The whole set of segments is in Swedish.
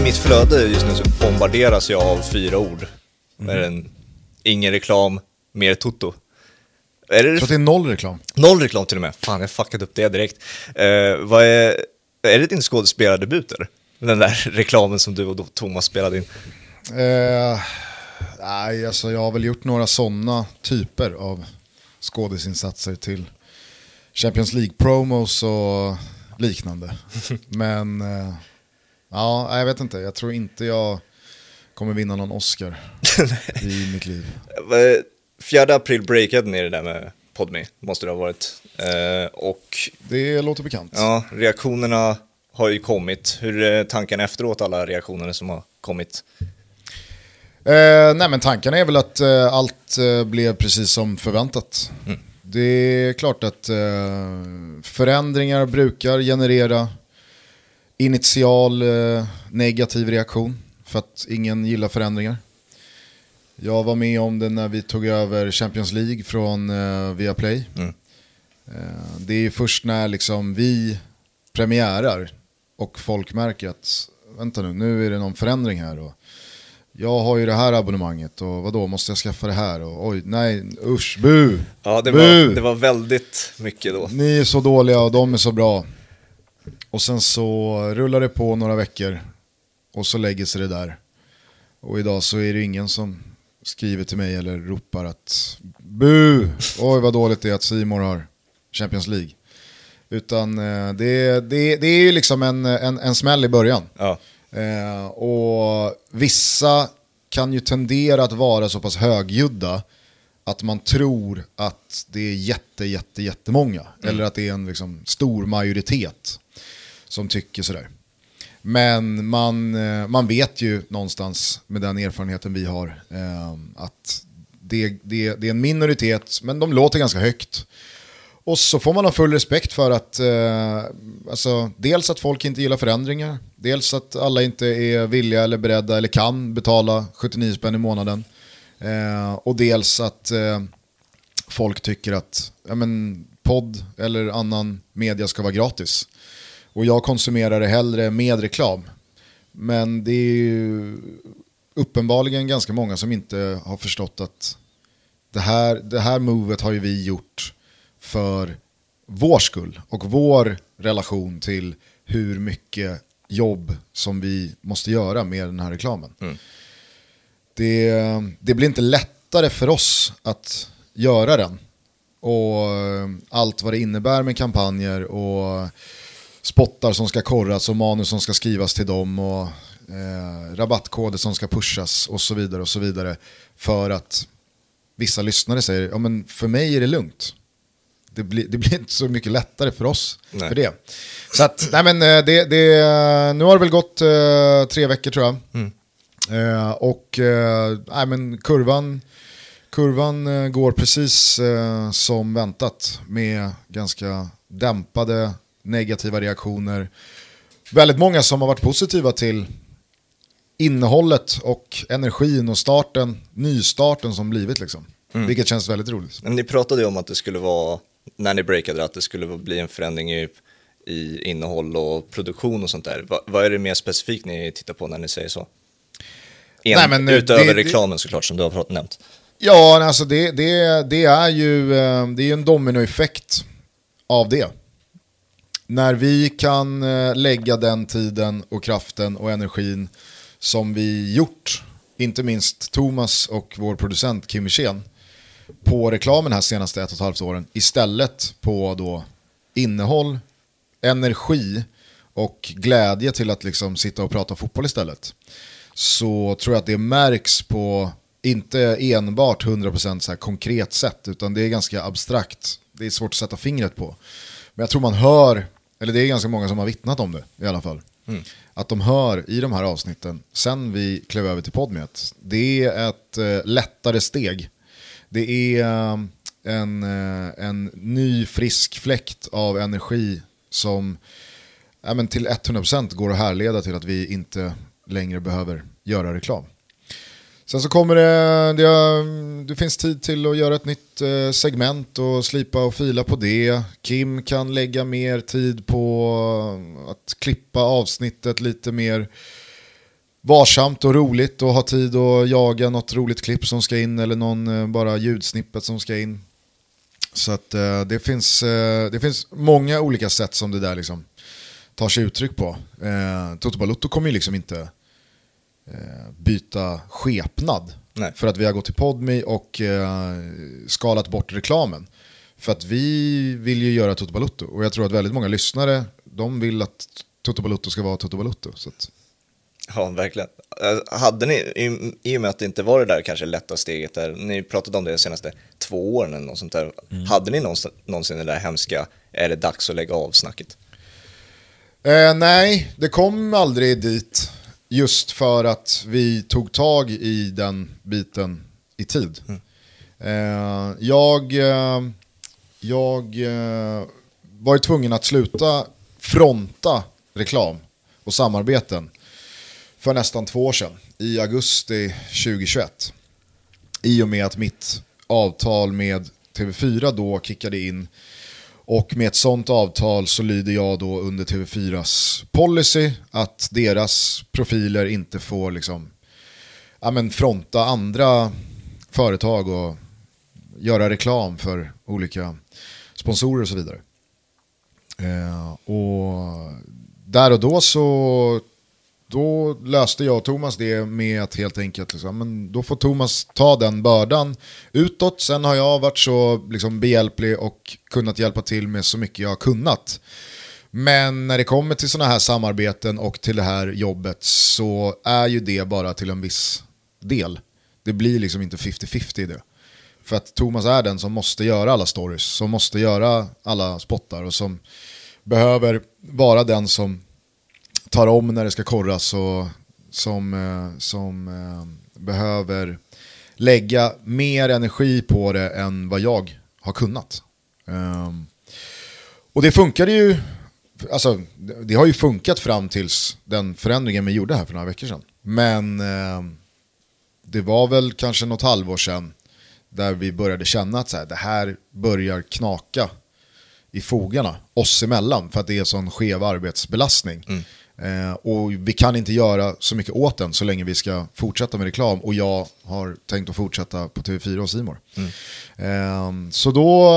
I mitt flöde just nu så bombarderas jag av fyra ord. Mm. En, ingen reklam, mer Toto. Är det... Så det är noll reklam? Noll reklam till och med. Fan, jag fuckat upp det direkt. Uh, vad är, är det din skådespelardebut eller? Den där reklamen som du och Thomas spelade in? Uh, nej, alltså jag har väl gjort några sådana typer av skådisinsatser till Champions League-promos och liknande. Men uh, ja, jag vet inte, jag tror inte jag kommer vinna någon Oscar i mitt liv. 4 april breakade ni det där med Podme, måste det ha varit. Eh, och, det låter bekant. Ja, reaktionerna har ju kommit. Hur är tanken efteråt, alla reaktioner som har kommit? Eh, nej men tanken är väl att eh, allt eh, blev precis som förväntat. Mm. Det är klart att eh, förändringar brukar generera initial eh, negativ reaktion för att ingen gillar förändringar. Jag var med om det när vi tog över Champions League från uh, Viaplay. Mm. Uh, det är först när liksom vi premiärar och folk märker att vänta nu, nu är det någon förändring här. Och jag har ju det här abonnemanget och vad då måste jag skaffa det här? Och, oj, nej, usch, bu! Ja, det, bu. Var, det var väldigt mycket då. Ni är så dåliga och de är så bra. Och sen så rullar det på några veckor och så lägger sig det där. Och idag så är det ingen som skriver till mig eller ropar att bu, oj vad dåligt det är att Simor har Champions League. Utan eh, det, det, det är ju liksom en, en, en smäll i början. Ja. Eh, och vissa kan ju tendera att vara så pass högljudda att man tror att det är jätte, jätte, jättemånga. Mm. Eller att det är en liksom, stor majoritet som tycker sådär. Men man, eh, man vet ju någonstans med den erfarenheten vi har eh, att det, det, det är en minoritet, men de låter ganska högt. Och så får man ha full respekt för att eh, alltså, dels att folk inte gillar förändringar, dels att alla inte är villiga eller beredda eller kan betala 79 spänn i månaden. Eh, och dels att eh, folk tycker att ja, men, podd eller annan media ska vara gratis. Och jag konsumerar det hellre med reklam. Men det är ju uppenbarligen ganska många som inte har förstått att det här, det här movet har ju vi gjort för vår skull och vår relation till hur mycket jobb som vi måste göra med den här reklamen. Mm. Det, det blir inte lättare för oss att göra den. Och allt vad det innebär med kampanjer och spottar som ska korras och manus som ska skrivas till dem och eh, rabattkoder som ska pushas och så vidare och så vidare. För att vissa lyssnare säger, ja men för mig är det lugnt. Det blir, det blir inte så mycket lättare för oss nej. för det. Så att, nej men eh, det, det, nu har det väl gått eh, tre veckor tror jag. Mm. Eh, och eh, nej men kurvan, kurvan eh, går precis eh, som väntat med ganska dämpade negativa reaktioner. Väldigt många som har varit positiva till innehållet och energin och starten, nystarten som blivit liksom. Mm. Vilket känns väldigt roligt. Men ni pratade ju om att det skulle vara, när ni breakade, att det skulle bli en förändring i, i innehåll och produktion och sånt där. Va, vad är det mer specifikt ni tittar på när ni säger så? En, Nej, men, utöver det, reklamen såklart som du har pratat, nämnt. Ja, alltså det, det, det är ju eh, det är en dominoeffekt av det när vi kan eh, lägga den tiden och kraften och energin som vi gjort, inte minst Thomas och vår producent Kim Wirsén, på reklamen här senaste ett och ett halvt åren istället på då innehåll, energi och glädje till att liksom sitta och prata fotboll istället. Så tror jag att det märks på, inte enbart 100% så här konkret sätt, utan det är ganska abstrakt. Det är svårt att sätta fingret på. Men jag tror man hör eller det är ganska många som har vittnat om det i alla fall. Mm. Att de hör i de här avsnitten, sen vi klev över till Podmet, det är ett eh, lättare steg. Det är eh, en, eh, en ny frisk fläkt av energi som ja, men till 100% går att härleda till att vi inte längre behöver göra reklam. Sen så kommer det, det, det, finns tid till att göra ett nytt eh, segment och slipa och fila på det. Kim kan lägga mer tid på eh, att klippa avsnittet lite mer varsamt och roligt och ha tid att jaga något roligt klipp som ska in eller någon eh, bara ljudsnippet som ska in. Så att det, finns, det finns många olika sätt som det där liksom tar sig uttryck på. Eh, Toto Balotto kommer ju liksom inte byta skepnad Nej. för att vi har gått till Podme och eh, skalat bort reklamen. För att vi vill ju göra Toto Balotto och jag tror att väldigt många lyssnare de vill att Toto Balotto ska vara Toto Balotto. Så att... Ja, verkligen. Eh, hade ni, i, i och med att det inte var det där kanske lätta steget där, ni pratade om det de senaste två åren eller något sånt där, mm. hade ni någonsin, någonsin det där hemska, är det dags att lägga av snacket? Eh, nej, det kom aldrig dit. Just för att vi tog tag i den biten i tid. Mm. Eh, jag eh, jag eh, var ju tvungen att sluta fronta reklam och samarbeten för nästan två år sedan, i augusti 2021. I och med att mitt avtal med TV4 då kickade in och med ett sånt avtal så lyder jag då under TV4s policy att deras profiler inte får liksom, ja men fronta andra företag och göra reklam för olika sponsorer och så vidare. Eh, och där och då så då löste jag och Thomas det med att helt enkelt, liksom, men då får Thomas ta den bördan utåt. Sen har jag varit så liksom, behjälplig och kunnat hjälpa till med så mycket jag har kunnat. Men när det kommer till sådana här samarbeten och till det här jobbet så är ju det bara till en viss del. Det blir liksom inte 50-50 i det. För att Thomas är den som måste göra alla stories, som måste göra alla spottar och som behöver vara den som tar om när det ska korras och som, eh, som eh, behöver lägga mer energi på det än vad jag har kunnat. Um, och det funkade ju, alltså det har ju funkat fram tills den förändringen vi gjorde här för några veckor sedan. Men eh, det var väl kanske något halvår sedan där vi började känna att så här, det här börjar knaka i fogarna oss emellan för att det är sån skev arbetsbelastning. Mm. Eh, och vi kan inte göra så mycket åt den så länge vi ska fortsätta med reklam och jag har tänkt att fortsätta på TV4 och Simor. Mm. Eh, så då,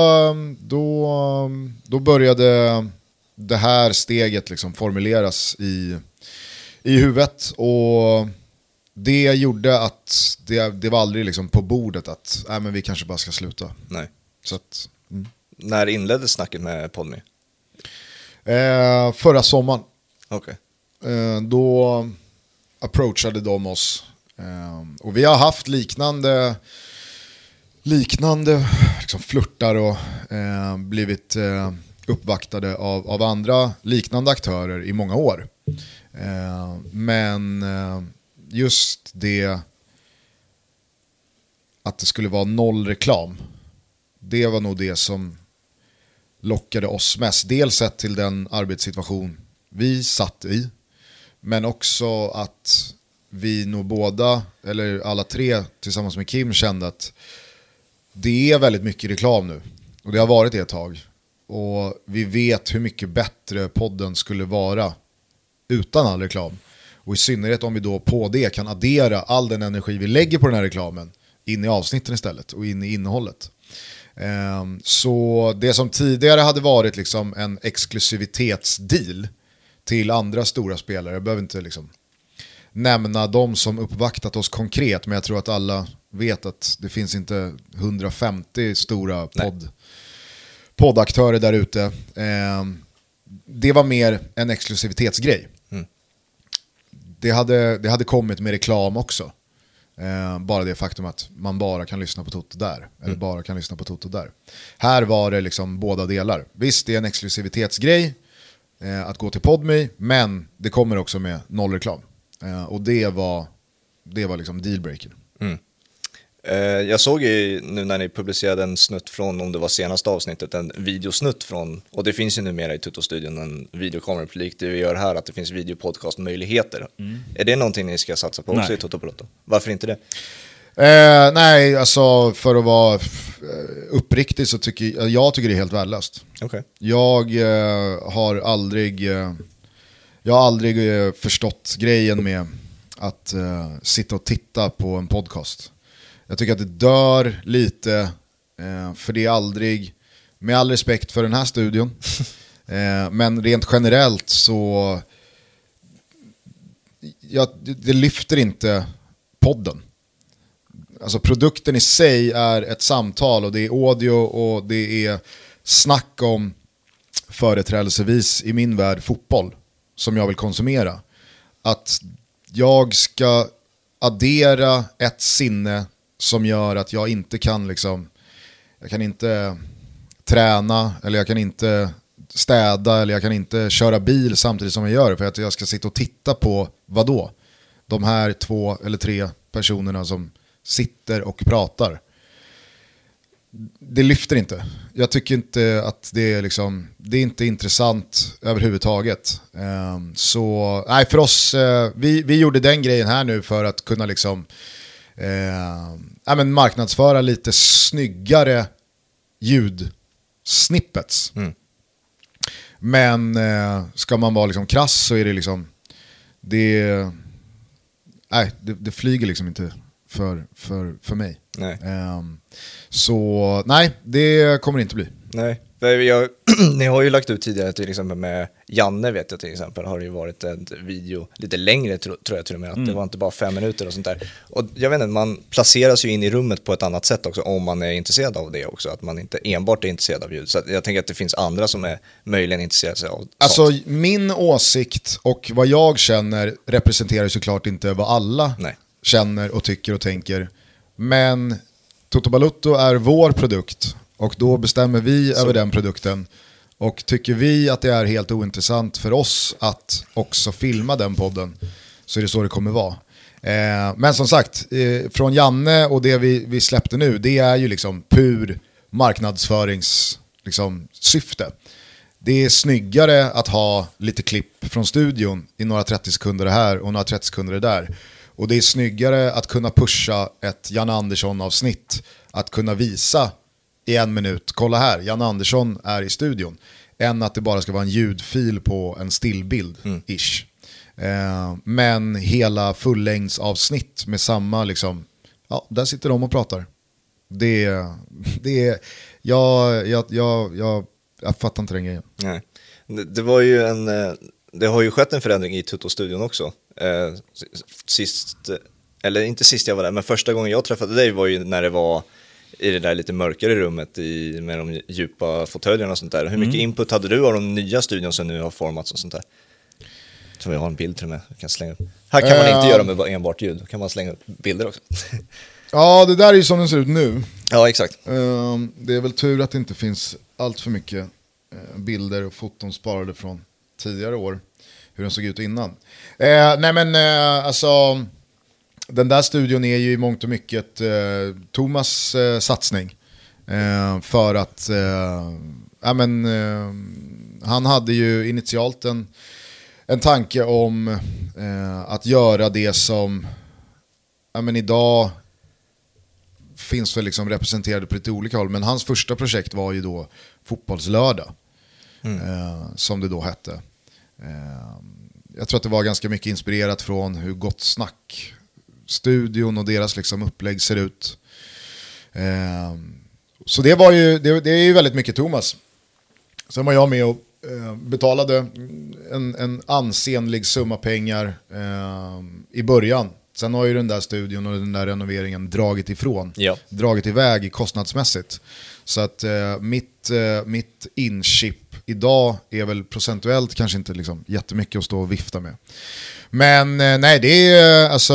då, då började det här steget liksom formuleras i, i huvudet och det gjorde att det, det var aldrig liksom på bordet att äh, men vi kanske bara ska sluta. Nej. Så att, mm. När inleddes snacket med Podme? Eh, förra sommaren. Okay. Eh, då approachade de oss. Eh, och vi har haft liknande liknande liksom flörtar och eh, blivit eh, uppvaktade av, av andra liknande aktörer i många år. Eh, men eh, just det att det skulle vara noll reklam. Det var nog det som lockade oss mest. Dels sett till den arbetssituation vi satt i. Men också att vi nog båda, eller alla tre tillsammans med Kim kände att det är väldigt mycket reklam nu. Och det har varit det ett tag. Och vi vet hur mycket bättre podden skulle vara utan all reklam. Och i synnerhet om vi då på det kan addera all den energi vi lägger på den här reklamen in i avsnitten istället och in i innehållet. Ehm, så det som tidigare hade varit liksom en exklusivitetsdeal till andra stora spelare, jag behöver inte liksom nämna de som uppvaktat oss konkret, men jag tror att alla vet att det finns inte 150 stora podd, poddaktörer där ute. Ehm, det var mer en exklusivitetsgrej det hade, det hade kommit med reklam också. Eh, bara det faktum att man bara kan lyssna på Toto där. Mm. Eller bara kan lyssna på Toto där. Här var det liksom båda delar. Visst, det är en exklusivitetsgrej eh, att gå till Podme, men det kommer också med noll reklam. Eh, och det var, det var liksom dealbreaker. Mm. Eh, jag såg ju nu när ni publicerade en snutt från, om det var senaste avsnittet, en videosnutt från, och det finns ju numera i Tutto-studion en videokamera likt det vi gör här, att det finns videopodcastmöjligheter. Mm. Är det någonting ni ska satsa på också nej. i Toto Balotto? Varför inte det? Eh, nej, alltså för att vara uppriktig så tycker jag, jag tycker det är helt värdelöst. Okay. Jag eh, har aldrig, eh, jag har aldrig eh, förstått grejen med att uh, sitta och titta på en podcast. Jag tycker att det dör lite, för det är aldrig, med all respekt för den här studion, men rent generellt så, ja, det, det lyfter inte podden. Alltså produkten i sig är ett samtal och det är audio och det är snack om företrädelsevis i min värld fotboll som jag vill konsumera. Att jag ska addera ett sinne som gör att jag inte kan liksom, jag kan inte träna eller jag kan inte städa eller jag kan inte köra bil samtidigt som jag gör det för att jag ska sitta och titta på vadå? De här två eller tre personerna som sitter och pratar. Det lyfter inte. Jag tycker inte att det är, liksom, det är inte intressant överhuvudtaget. Um, så nej, för oss, uh, vi, vi gjorde den grejen här nu för att kunna liksom, ja, men marknadsföra lite snyggare ljudsnippets. Mm. Men uh, ska man vara liksom krass så är det liksom, det, nej, det, det flyger liksom inte för, för, för mig. Nej. Um, så nej, det kommer det inte bli. Nej, jag, ni har ju lagt ut tidigare till exempel med Janne vet jag till exempel har det ju varit en video lite längre tror jag till och med, att mm. det var inte bara fem minuter och sånt där. Och jag vet inte, man placeras ju in i rummet på ett annat sätt också om man är intresserad av det också, att man inte enbart är intresserad av ljud. Så jag tänker att det finns andra som är möjligen intresserade av Alltså sånt. min åsikt och vad jag känner representerar såklart inte vad alla Nej känner och tycker och tänker. Men Toto Balutto är vår produkt och då bestämmer vi Så. över den produkten. Och tycker vi att det är helt ointressant för oss att också filma den podden så är det så det kommer vara. Eh, men som sagt, eh, från Janne och det vi, vi släppte nu, det är ju liksom pur marknadsföringssyfte. Liksom, det är snyggare att ha lite klipp från studion i några 30 sekunder här och några 30 sekunder där. Och det är snyggare att kunna pusha ett Jan Andersson-avsnitt, att kunna visa i en minut, kolla här, Jan Andersson är i studion, än att det bara ska vara en ljudfil på en stillbild, mm. ish. Eh, men hela fullängdsavsnitt med samma, liksom, ja, där sitter de och pratar. Det, det jag, jag, jag, jag, jag fattar inte den grejen. Nej. Det, det var ju en, eh, det har ju skett en förändring i Tutto-studion också. Eh, sist, eller inte sist jag var där, men första gången jag träffade dig var ju när det var i det där lite mörkare rummet i, med de djupa fåtöljerna och sånt där. Hur mycket mm. input hade du av de nya studion som nu har formats och sånt där? Jag tror jag har en bild till och med. Jag kan slänga upp. Här kan man inte uh, göra med enbart ljud, då kan man slänga upp bilder också. ja, det där är ju som den ser ut nu. Ja, exakt. Uh, det är väl tur att det inte finns allt för mycket uh, bilder och foton sparade från tidigare år hur den såg ut innan. Eh, nej men eh, alltså, den där studion är ju i mångt och mycket eh, Thomas eh, satsning. Eh, för att, eh, ja men, han hade ju initialt en, en tanke om att göra det som, ja men idag finns väl liksom representerade på lite olika håll. Men hans första projekt var ju då Fotbollslördag. Mm. Eh, som det då hette. Ehm, jag tror att det var ganska mycket inspirerat från hur Gott Snack, studion och deras liksom upplägg ser ut. Ehm, så det, var ju, det, det, är ju väldigt mycket Thomas. Sen var jag med och eh, betalade en, en ansenlig summa pengar ehm, i början. Sen har ju den där studion och den där renoveringen dragit ifrån. Ja. Dragit iväg kostnadsmässigt. Så att eh, mitt, eh, mitt inchip idag är väl procentuellt kanske inte liksom jättemycket att stå och vifta med. Men eh, nej, det är, alltså,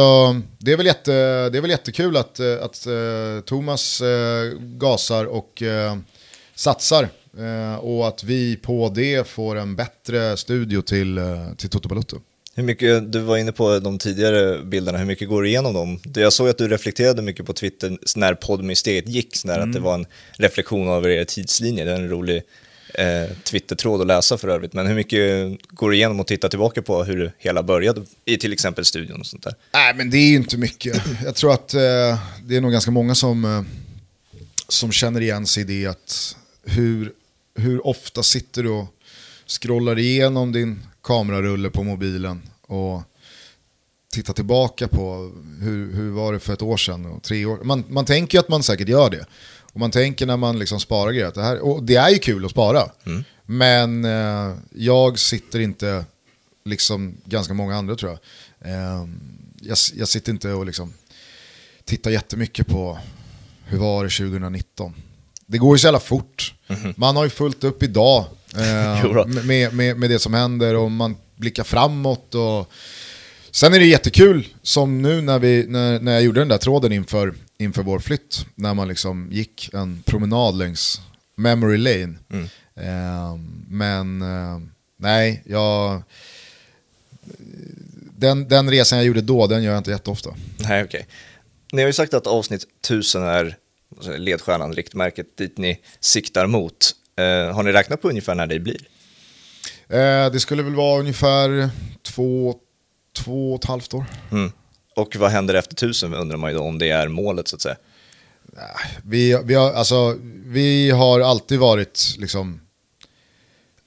det är, väl, jätte, det är väl jättekul att, eh, att Thomas gasar och satsar. och att vi på det får en bättre studio till, till Toto Balutto. Hur mycket, du var inne på de tidigare bilderna, hur mycket går du igenom dem? Jag såg att du reflekterade mycket på Twitter när Podmy-steget gick, när mm. att det var en reflektion av er tidslinje. Det är en rolig eh, Twitter-tråd att läsa för övrigt. Men hur mycket går du igenom och tittar tillbaka på hur det hela började i till exempel studion och sånt där? Nej, men det är ju inte mycket. Jag tror att eh, det är nog ganska många som, eh, som känner igen sig i det att hur, hur ofta sitter du och scrollar igenom din kamerarulle på mobilen och tittar tillbaka på hur, hur var det för ett år sedan och tre år. Man, man tänker att man säkert gör det. Och man tänker när man liksom sparar grejer, det här, och det är ju kul att spara. Mm. Men eh, jag sitter inte, liksom ganska många andra tror jag, eh, jag, jag, sitter inte och liksom tittar jättemycket på hur var det 2019. Det går ju så jävla fort. Mm. Man har ju fullt upp idag eh, med, med, med det som händer och man blickar framåt. Och... Sen är det jättekul, som nu när, vi, när, när jag gjorde den där tråden inför, inför vår flytt, när man liksom gick en promenad längs memory lane. Mm. Eh, men eh, nej, jag... Den, den resan jag gjorde då, den gör jag inte jätteofta. Nej, okej. Okay. Ni har ju sagt att avsnitt 1000 är ledstjärnan, riktmärket dit ni siktar mot. Eh, har ni räknat på ungefär när det blir? Eh, det skulle väl vara ungefär två, två och ett halvt år. Mm. Och vad händer efter tusen undrar man ju då, om det är målet så att säga? Vi, vi, har, alltså, vi har alltid varit liksom,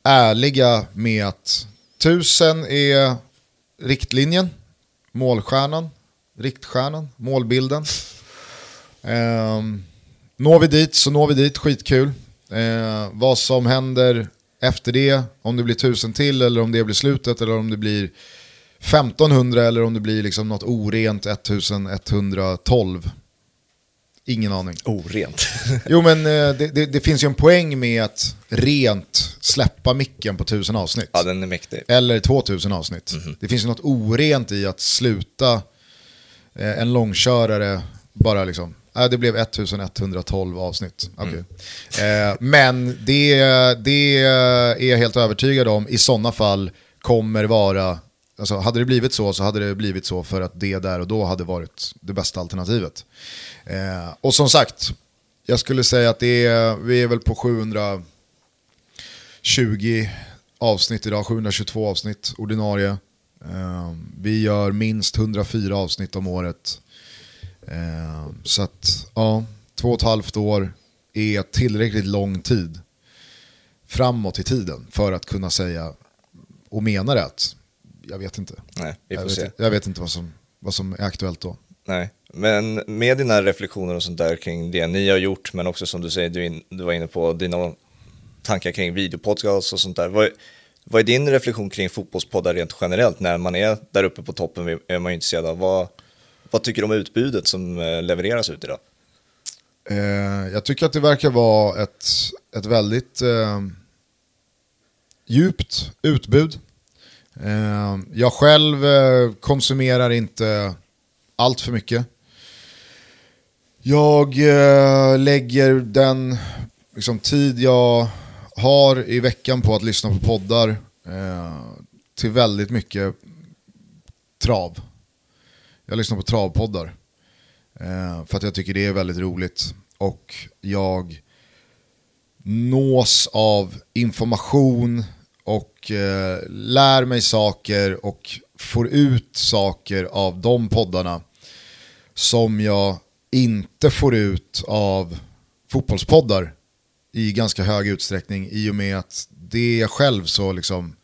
ärliga med att tusen är riktlinjen, målstjärnan, riktstjärnan, målbilden. Um, når vi dit så når vi dit, skitkul. Uh, vad som händer efter det, om det blir tusen till eller om det blir slutet eller om det blir 1500 eller om det blir liksom något orent 1112. Ingen aning. Orent? jo men eh, det, det, det, finns ju en poäng med att rent släppa micken på tusen avsnitt. Ja den är mäktig. Eller 2000 avsnitt. Mm -hmm. Det finns ju något orent i att sluta eh, en långkörare bara liksom Ja, det blev 1112 avsnitt. Okay. Mm. Eh, men det, det är jag helt övertygad om i sådana fall kommer vara, alltså hade det blivit så så hade det blivit så för att det där och då hade varit det bästa alternativet. Eh, och som sagt, jag skulle säga att det är, vi är väl på 720 avsnitt idag, 722 avsnitt ordinarie. Eh, vi gör minst 104 avsnitt om året. Eh, så att, ja, två och ett halvt år är tillräckligt lång tid framåt i tiden för att kunna säga och mena det att jag vet inte. Nej, vi får jag, se. Vet, jag vet inte vad som, vad som är aktuellt då. Nej, men med dina reflektioner och sånt där kring det ni har gjort, men också som du säger, du, in, du var inne på dina tankar kring videopodcast och sånt där. Vad, vad är din reflektion kring fotbollspoddar rent generellt? När man är där uppe på toppen är man ju intresserad av. Vad, vad tycker du om utbudet som eh, levereras ut idag? Eh, jag tycker att det verkar vara ett, ett väldigt eh, djupt utbud. Eh, jag själv eh, konsumerar inte allt för mycket. Jag eh, lägger den liksom, tid jag har i veckan på att lyssna på poddar till väldigt mycket trav. Jag lyssnar på travpoddar. För att jag tycker det är väldigt roligt. Och jag nås av information och eh, lär mig saker och får ut saker av de poddarna som jag inte får ut av fotbollspoddar i ganska hög utsträckning i och med att det är jag själv så liksom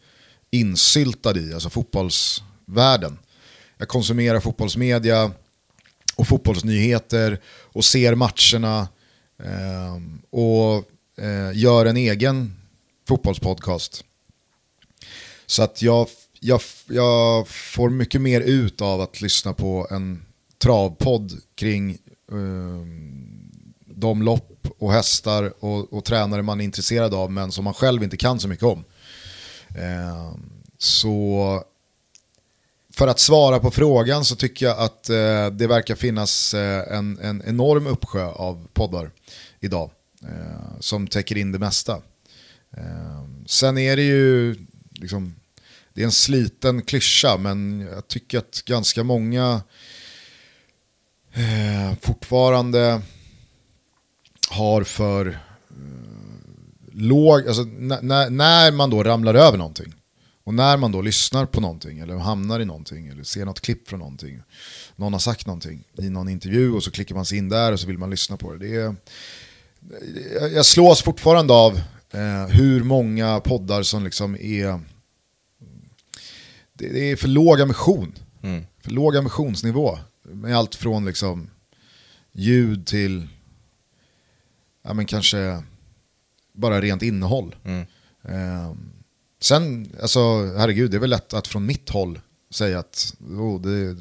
insyltad i, alltså fotbollsvärlden jag konsumerar fotbollsmedia och fotbollsnyheter och ser matcherna eh, och eh, gör en egen fotbollspodcast. Så att jag, jag, jag får mycket mer ut av att lyssna på en travpodd kring eh, de lopp och hästar och, och, tränare man är intresserad av men som man själv inte kan så mycket om. Eh, så för att svara på frågan så tycker jag att eh, det verkar finnas eh, en, en, enorm uppsjö av poddar idag eh, som täcker in det mesta. Eh, sen är det ju, liksom, det är en sliten klyscha men jag tycker att ganska många eh, fortfarande har för eh, låg, alltså när, när man då ramlar över någonting och när man då lyssnar på någonting eller hamnar i någonting eller ser något klipp från någonting. Någon har sagt någonting i någon intervju och så klickar man sig in där och så vill man lyssna på det. det är, jag slås fortfarande av eh, hur många poddar som liksom är... Det, det är för låg ambition. Mm. för låg ambitionsnivå. Med allt från liksom ljud till ja, men kanske bara rent innehåll. Mm. Eh, sen, alltså herregud, det är väl lätt att från mitt håll säga att oh, det,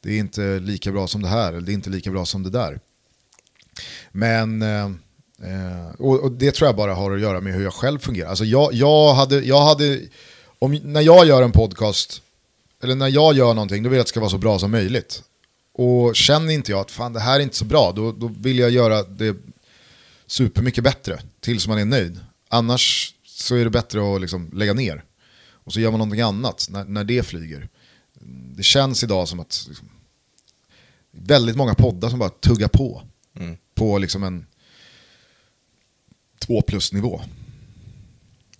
det, är inte lika bra som det här, eller det är inte lika bra som det där. Men, eh, eh, och, och, det tror jag bara har att göra med hur jag själv fungerar. Alltså jag, jag hade, jag hade om, när jag gör en podcast, eller när jag gör någonting, då vill jag att det ska vara så bra som möjligt. Och känner inte jag att fan det här är inte så bra, då, då vill jag göra det supermycket bättre tills man är nöjd. Annars så är det bättre att liksom lägga ner. Och så gör man någonting annat när, när det flyger. Det känns idag som att liksom, väldigt många poddar som bara tuggar på. Mm. På liksom en två plus nivå.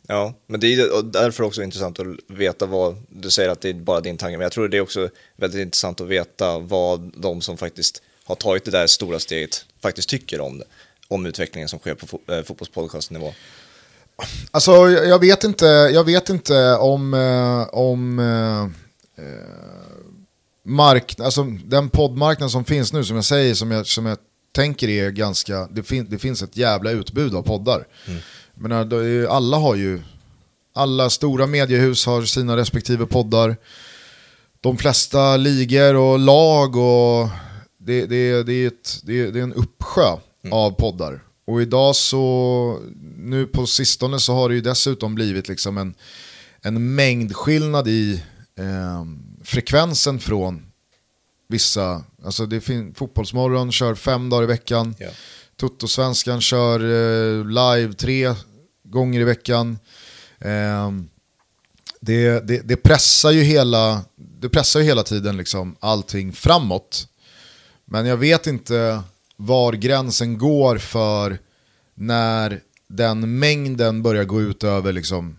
Ja, men det är därför också intressant att veta vad, du säger att det är bara din tanke, men jag tror det är också väldigt intressant att veta vad de som faktiskt har tagit det där stora steget faktiskt tycker om det, om utvecklingen som sker på fo äh, fotbollspodcastnivå. Alltså, jag vet inte, jag vet inte om, eh, om eh, mark, alltså, den poddmarknad som finns nu, som jag säger, som jag, som jag tänker är ganska, det, fin, det finns ett jävla utbud av poddar. Mm. Men alla har ju, alla stora mediehus har sina respektive poddar. De flesta ligor och lag och det, det, det, är, ett, det, det är en uppsjö mm. av poddar. Och idag så, nu på sistone så har det ju dessutom blivit liksom en, en mängdskillnad i eh, frekvensen från vissa, alltså det fin- Fotbollsmorgon kör fem dagar i veckan. Yeah. Toto-svenskan kör eh, live tre gånger i veckan. Eh, det, det, det, pressar ju hela, det pressar ju hela tiden liksom allting framåt. Men jag vet inte var gränsen går för när den mängden börjar gå ut över liksom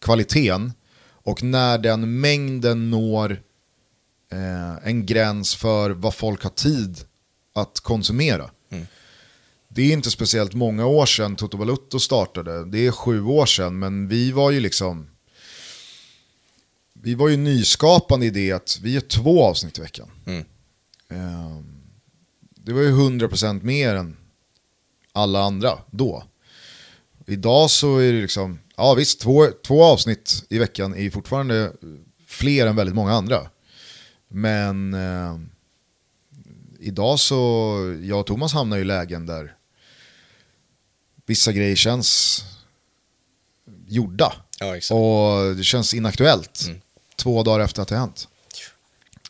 kvaliteten och när den mängden når eh, en gräns för vad folk har tid att konsumera. Det är inte speciellt många år sedan Toto Balutto startade, det är sju år sedan, men vi var ju liksom vi var ju nyskapande i det att vi är två avsnitt i veckan. Mm. Eh, det var ju 100% mer än alla andra då. Idag så är det liksom, ja visst, två, två avsnitt i veckan är fortfarande fler än väldigt många andra. Men eh, idag så, jag och Thomas hamnar i lägen där vissa grejer känns gjorda. Ja, och det känns inaktuellt mm. två dagar efter att det hänt.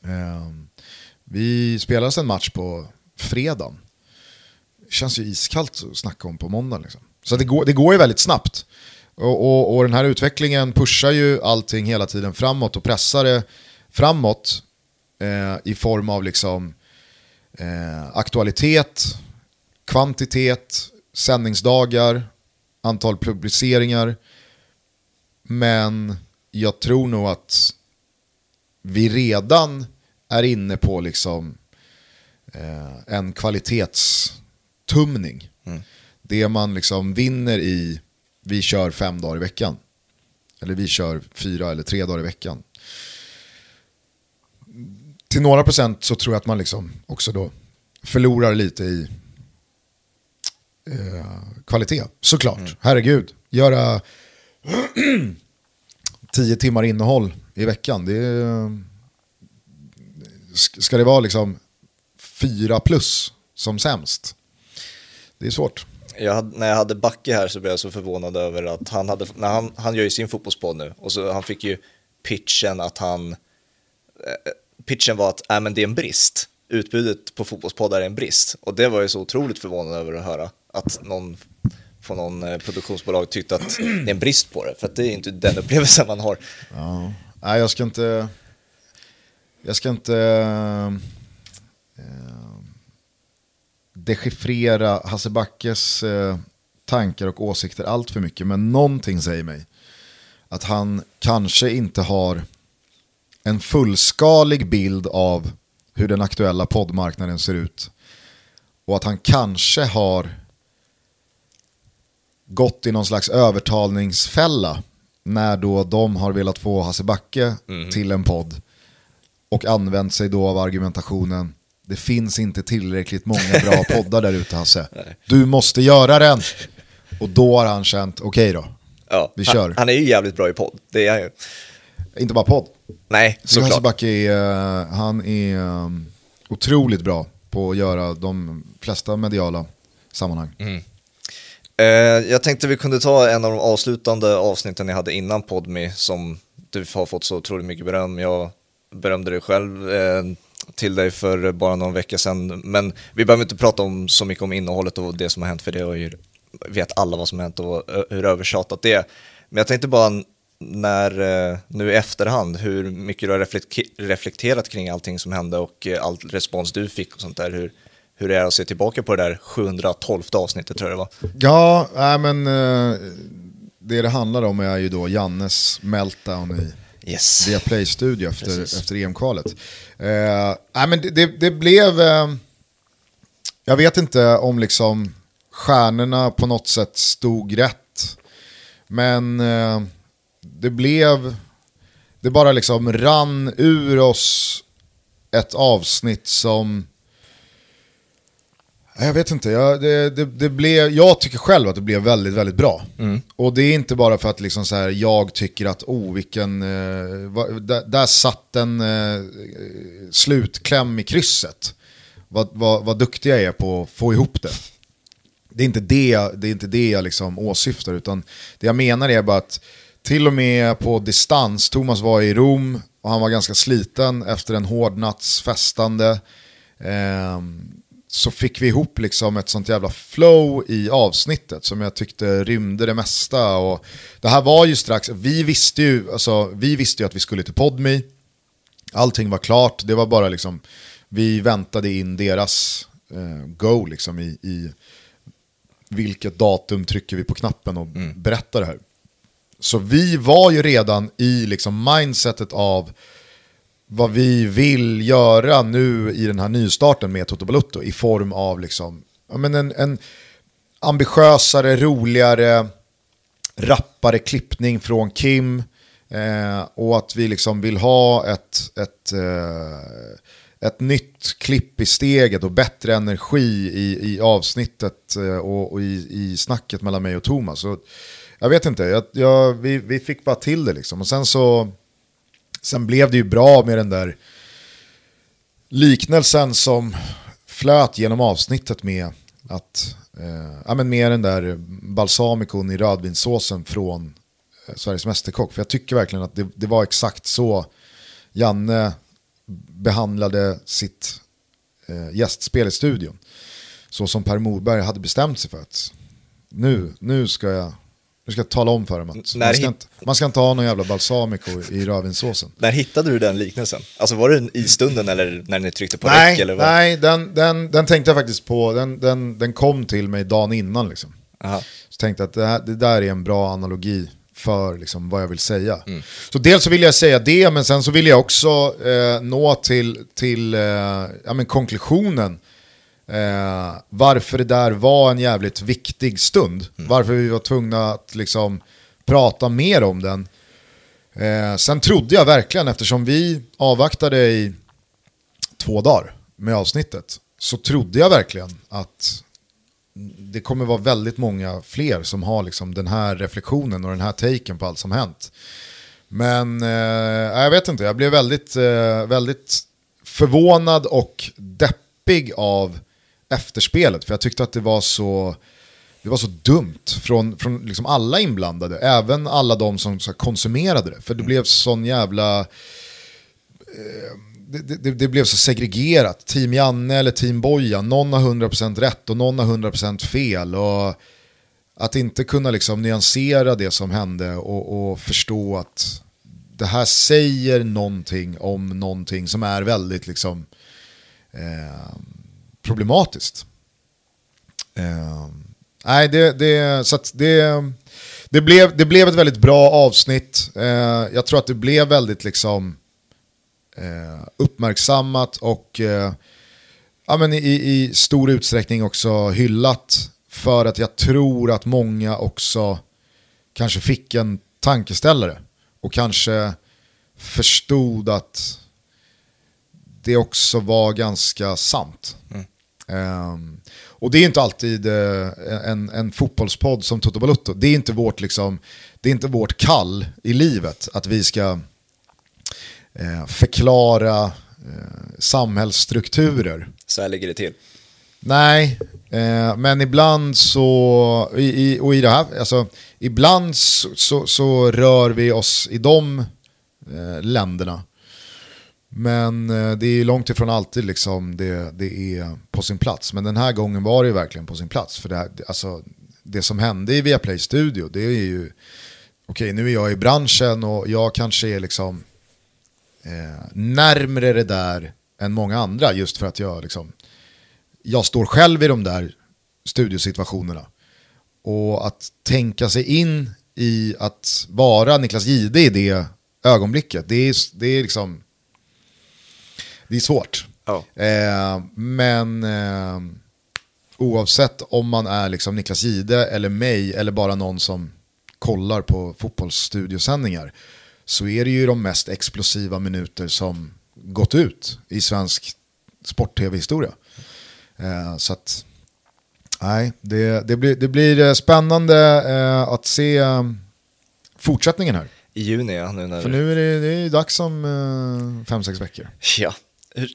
Eh, vi spelade en match på fredagen. Det känns ju iskallt att snacka om på måndagen. Liksom. Så det går, det går ju väldigt snabbt. Och, och, och, den här utvecklingen pushar ju allting hela tiden framåt och pressar det framåt eh, i form av liksom, eh, aktualitet, kvantitet, sändningsdagar, antal publiceringar. Men jag tror nog att vi redan är inne på liksom, eh, en kvalitetstumning. Mm. Det man liksom vinner i, vi kör fem dagar i veckan. Eller vi kör fyra eller tre dagar i veckan till några procent så tror jag att man liksom också då förlorar lite i eh, kvalitet. Såklart, mm. herregud. Göra tio timmar innehåll i veckan, det är, ska det vara liksom fyra plus som sämst? Det är svårt. Jag hade, när jag hade Backe här så blev jag så förvånad över att han hade, när han, han gör ju sin fotbollspodd nu, och så han fick ju pitchen att han, eh, pitchen var att äh, men det är en brist. Utbudet på fotbollspoddar är en brist. Och det var jag så otroligt förvånad över att höra. Att någon från någon eh, produktionsbolag tyckte att det är en brist på det. För att det är inte den upplevelsen man har. Ja. Nej, jag ska inte... Jag ska inte... Eh, dechiffrera Hasse Backes eh, tankar och åsikter allt för mycket. Men någonting säger mig att han kanske inte har en fullskalig bild av hur den aktuella poddmarknaden ser ut. Och att han kanske har gått i någon slags övertalningsfälla när då de har velat få Hasse Backe mm. till en podd. och använt sig då av argumentationen det finns inte tillräckligt många bra poddar där ute Hasse. Du måste göra den. Och då har han känt, okej okay då, ja, vi kör. Han, han, är ju jävligt bra i podd, det är han ju. Inte bara podd. Nej, såklart. Hasse Backe är, uh, han är um, otroligt bra på att göra de flesta mediala sammanhang. Mm. Uh, jag tänkte vi kunde ta en av de avslutande avsnitten jag hade innan Podmi som du har fått så otroligt mycket beröm. Jag berömde dig själv eh, till dig för bara någon vecka sedan. Men vi behöver inte prata om, så mycket om innehållet och det som har hänt för det och vet alla vad som har hänt och hur övertjatat det är. Men jag tänkte bara när, eh, nu i efterhand, hur mycket du har reflekterat kring allting som hände och eh, all respons du fick och sånt där. Hur, hur det är att se tillbaka på det där 712 avsnittet tror jag det var. Ja, äh, men eh, det det handlar om är ju då Jannes meltdown i yes. via Play Studio efter, efter EM-kvalet. Eh, äh, men det, det, det blev, eh, jag vet inte om liksom stjärnorna på något sätt stod rätt. Men eh, det blev, det bara liksom rann ur oss ett avsnitt som jag vet inte, jag, det, det, det, blev, jag tycker själv att det blev väldigt, väldigt bra. Mm. Och det är inte bara för att liksom så här, jag tycker att, oh vilken, eh, där, där satt en eh, slutkläm i krysset. Vad, vad, vad duktig jag är på att få ihop det. Det är inte det, det, är inte det jag liksom åsyftar, utan det jag menar är bara att till och med på distans, Thomas var i Rom och han var ganska sliten efter en hård natts festande. Eh, så fick vi ihop liksom ett sånt jävla flow i avsnittet som jag tyckte rymde det mesta. Och det här var ju strax, vi visste ju, alltså, vi visste ju att vi skulle till Podmi. Allting var klart, det var bara liksom, vi väntade in deras eh, go liksom i, i vilket datum trycker vi på knappen och mm. berättar det här. Så vi var ju redan i liksom mindsetet av vad vi vill göra nu i den här nystarten med Toto Balutto i form av liksom, ja, men en, en ambitiösare, roligare, rappare klippning från Kim. Eh, och att vi liksom vill ha ett, ett, eh, ett nytt klipp i steget och bättre energi i, i avsnittet eh, och, och i, i snacket mellan mig och Thomas. Och jag vet inte, jag, jag, vi, vi fick bara till det liksom. Och sen så Sen blev det ju bra med den där liknelsen som flöt genom avsnittet med att eh, ja, men med den där balsamikon i rödvinssåsen från eh, Sveriges Mästerkock. För jag tycker verkligen att det, det, var exakt så Janne behandlade sitt eh, gästspel i studion. Så som Per Morberg hade bestämt sig för att nu, nu ska jag du ska tala om för dem att man ska, inte, man ska inte ha någon jävla balsamico i rödvinssåsen. När hittade du den liknelsen? Alltså var det i stunden eller när ni tryckte på nej, räck? Eller vad? Nej, den, den, den tänkte jag faktiskt på. Den, den, den kom till mig dagen innan. Liksom. Aha. Så tänkte att det, här, det där är en bra analogi för liksom, vad jag vill säga. Mm. Så dels så vill jag säga det, men sen så vill jag också eh, nå till, till eh, ja, men konklusionen Eh, varför det där var en jävligt viktig stund. Mm. Varför vi var tvungna att liksom prata mer om den. Eh, sen trodde jag verkligen, eftersom vi avvaktade i två dagar med avsnittet, så trodde jag verkligen att det kommer vara väldigt många fler som har liksom den här reflektionen och den här taken på allt som hänt. Men eh, jag vet inte, jag blev väldigt, eh, väldigt förvånad och deppig av efterspelet. För jag tyckte att det var så, det var så dumt från, från liksom alla inblandade. Även alla de som så konsumerade det. För det blev sån jävla... Eh, det, det, det, blev så segregerat. Team Janne eller Team Bojan. Någon har 100% rätt och någon har 100% fel. Och att inte kunna liksom nyansera det som hände och, och förstå att det här säger någonting om någonting som är väldigt liksom... Eh, problematiskt. Eh, nej, det, det, så det, det, blev, det blev ett väldigt bra avsnitt. Eh, jag tror att det blev väldigt liksom eh, uppmärksammat och eh, ja, men i, i stor utsträckning också hyllat. För att jag tror att många också kanske fick en tankeställare och kanske förstod att det också var ganska sant. Mm. Um, och det är inte alltid uh, en, en fotbollspodd som Toto Balutto. Det är inte vårt liksom, det är inte vårt kall i livet att vi ska uh, förklara uh, samhällsstrukturer. Så här ligger det till. Nej, eh, men ibland så, i, i, och i det här, alltså, ibland så, så, så rör vi oss i de eh, länderna. Men eh, det är långt ifrån alltid liksom det, det är på sin plats. Men den här gången var det verkligen på sin plats. För det, här, alltså, det som hände i Viaplay Studio, det är ju... Okej, okay, nu är jag i branschen och jag kanske är liksom eh, närmre det där än många andra. Just för att jag liksom jag står själv i de där studiosituationerna. Och att tänka sig in i att vara Niklas Gide i det ögonblicket, det är, det är liksom... Det är svårt. Oh. Eh, men eh, oavsett om man är liksom Niklas Gide eller mig eller bara någon som kollar på fotbollsstudiosändningar så är det ju de mest explosiva minuter som gått ut i svensk sport-tv-historia. Eh, så att, nej, det, det, blir, det blir eh, spännande eh, att se fortsättningen här. I juni ja. Nu när För nu är det, det är dags om fem, sex veckor. Ja.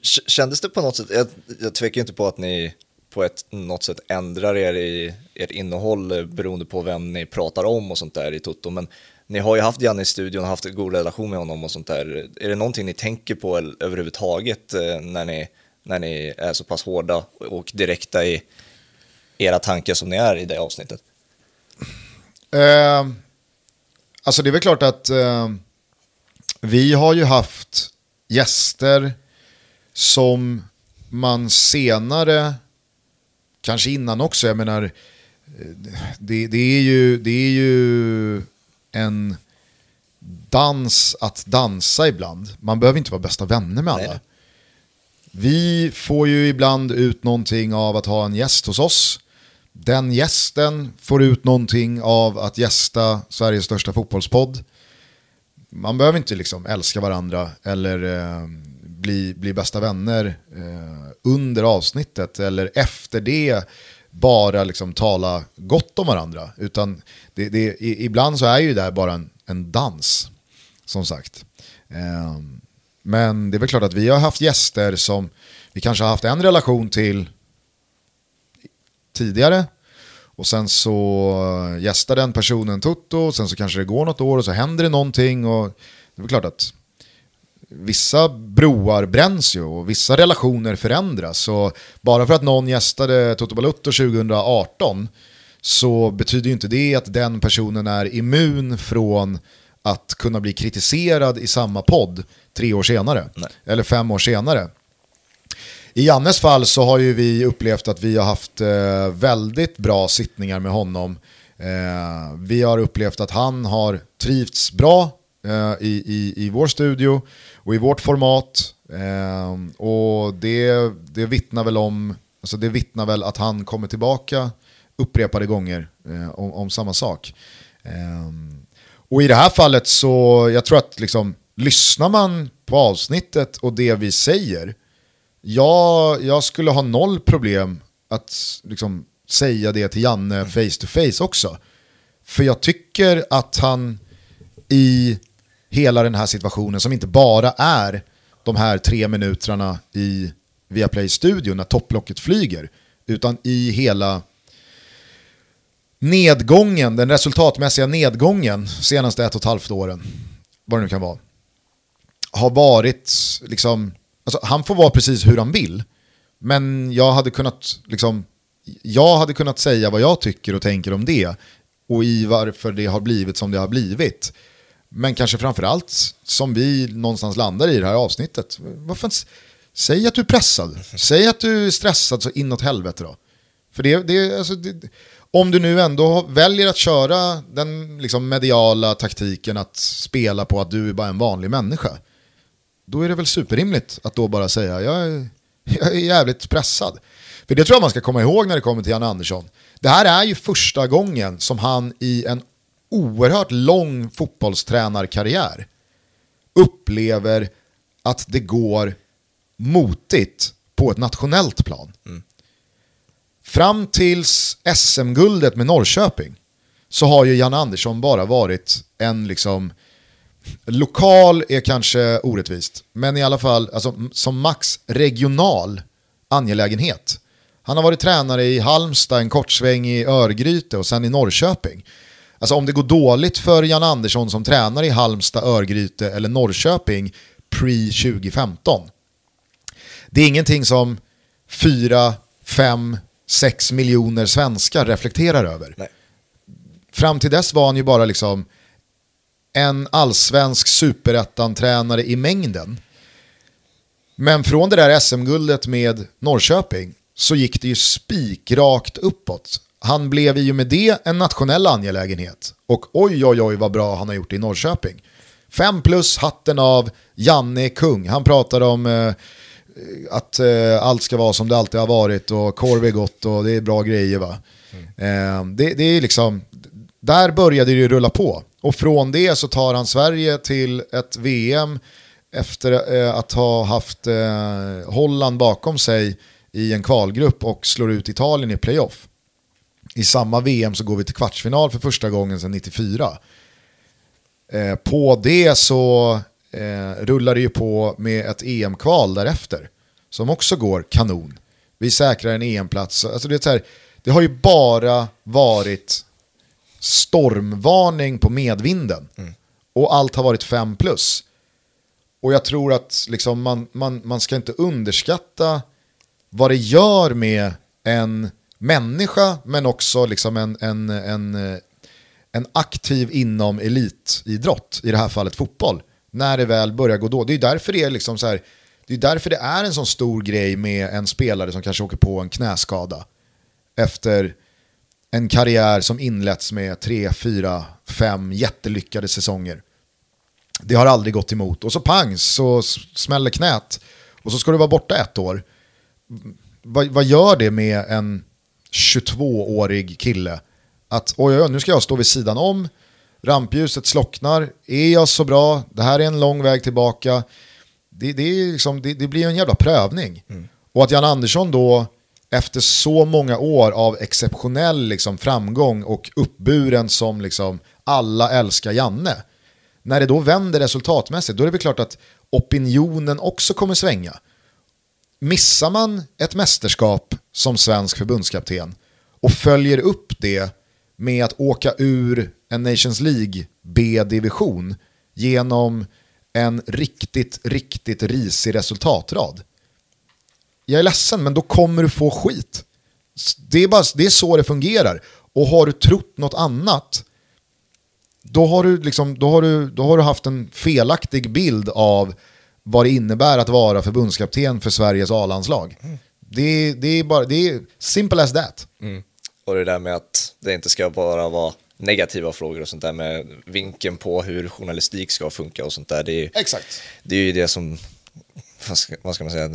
Kändes det på något sätt, jag, jag tvekar inte på att ni på ett, något sätt ändrar er i ert innehåll beroende på vem ni pratar om och sånt där i Toto. Men ni har ju haft Janne i studion och haft en god relation med honom och sånt där. Är det någonting ni tänker på överhuvudtaget eh, när ni när ni är så pass hårda och direkta i era tankar som ni är i det avsnittet? Eh, alltså det är väl klart att eh, vi har ju haft gäster som man senare, kanske innan också, jag menar, det, det, är, ju, det är ju en dans att dansa ibland. Man behöver inte vara bästa vänner med alla. Nej. Vi får ju ibland ut någonting av att ha en gäst hos oss. Den gästen får ut någonting av att gästa Sveriges största fotbollspodd. Man behöver inte liksom älska varandra eller eh, bli, bli bästa vänner eh, under avsnittet eller efter det bara liksom tala gott om varandra. Utan det, det, ibland så är ju det här bara en, en dans, som sagt. Eh, men det är väl klart att vi har haft gäster som vi kanske har haft en relation till tidigare. Och sen så gästar den personen Toto, och sen så kanske det går något år och så händer det någonting. Och det är väl klart att vissa broar bränns ju och vissa relationer förändras. Så bara för att någon gästade Toto Balutto 2018 så betyder ju inte det att den personen är immun från att kunna bli kritiserad i samma podd tre år senare. Nej. Eller fem år senare. I Jannes fall så har ju vi upplevt att vi har haft eh, väldigt bra sittningar med honom. Eh, vi har upplevt att han har trivts bra Eh, i, i, i vår studio och i vårt format. Eh, och det, det vittnar väl om, alltså det vittnar väl att han kommer tillbaka upprepade gånger eh, om, om, samma sak. Eh, och i det här fallet så, jag tror att liksom, lyssnar man på avsnittet och det vi säger, jag, jag skulle ha noll problem att liksom, säga det till Janne face to face också. För jag tycker att han i hela den här situationen, som inte bara är de här tre minuterna i Viaplay-studion när topplocket flyger, utan i hela nedgången, den resultatmässiga nedgången senaste ett och ett halvt åren, vad det nu kan vara, har varit liksom, alltså han får vara precis hur han vill, men jag hade kunnat liksom, jag hade kunnat säga vad jag tycker och tänker om det och i varför det har blivit som det har blivit. Men kanske framförallt som vi någonstans landar i det här avsnittet. Varför säg att du är pressad, säg att du är stressad så inåt helvete då. För det, det, alltså, det, om du nu ändå väljer att köra den liksom mediala taktiken att spela på att du är bara en vanlig människa, då är det väl superrimligt att då bara säga jag är, jag är jävligt pressad. För det tror jag man ska komma ihåg när det kommer till Janne Andersson. Det här är ju första gången som han i en oerhört lång fotbollstränarkarriär upplever att det går motigt på ett nationellt plan. Mm. Fram tills SM-guldet med Norrköping så har ju Jan Andersson bara varit en liksom lokal är kanske orättvist, men i alla fall alltså, som max regional angelägenhet. Han har varit tränare i Halmstad, en kortsväng i Örgryte och sen i Norrköping. Alltså om det går dåligt för Jan Andersson som tränare i Halmstad, Örgryte eller Norrköping pre-2015. Det är ingenting som 4, 5, 6 miljoner svenskar reflekterar över. Nej. Fram till dess var han ju bara liksom en allsvensk superettan-tränare i mängden. Men från det där SM-guldet med Norrköping så gick det ju spikrakt uppåt. Han blev i och med det en nationell angelägenhet. Och oj, oj, oj vad bra han har gjort i Norrköping. Fem plus, hatten av, Janne kung. Han pratar om eh, eh att eh, allt ska vara som det alltid har varit och korv är gott och det är bra grejer va. Mm. Eh, det, det, är liksom, där började det ju rulla på. Och från det så tar han Sverige till ett VM efter eh, att ha haft eh, Holland bakom sig i en kvalgrupp och slår ut Italien i playoff. I samma VM så går vi till kvartsfinal för första gången sedan 94. Eh, på det så eh, rullar det ju på med ett EM-kval därefter. Som också går kanon. Vi säkrar en EM-plats. Alltså det, är här, det har ju bara varit stormvarning på medvinden. Mm. Och allt har varit 5 plus. Och jag tror att liksom man, man, man ska inte underskatta vad det gör med en människa men också liksom en, en, en, eh, en aktiv inom elitidrott, i det här fallet fotboll, när det väl börjar gå då. Det är därför det är liksom så här, det är därför det är en sån stor grej med en spelare som kanske åker på en knäskada efter en karriär som inletts med tre, fyra, fem jättelyckade säsonger. Det har aldrig gått emot. Och så pang så smäller knät. Och så ska du vara borta ett år. Vad, vad gör det med en 22-årig kille? Att oj, oj, nu ska jag stå vid sidan om. Rampljuset slocknar. Är jag så bra? Det här är en lång väg tillbaka. Det, det, liksom, det, det blir en jävla prövning. Mm. Och att Jan Andersson då efter så många år av exceptionell liksom, framgång och uppburen som liksom, alla älskar Janne. När det då vänder resultatmässigt, då är det väl klart att opinionen också kommer svänga. Missar man ett mästerskap som svensk förbundskapten och följer upp det med att åka ur en Nations League B-division genom en riktigt, riktigt risig resultatrad jag är ledsen men då kommer du få skit. Det är, bara, det är så det fungerar. Och har du trott något annat, då har, du liksom, då, har du, då har du haft en felaktig bild av vad det innebär att vara förbundskapten för Sveriges A-landslag. Mm. Det, det, är bara, det är simple as that. Mm. Och det där med att det inte ska bara vara negativa frågor och sånt där med vinkeln på hur journalistik ska funka och sånt där. Det är, Exakt. Det är ju det som, vad ska, vad ska man säga,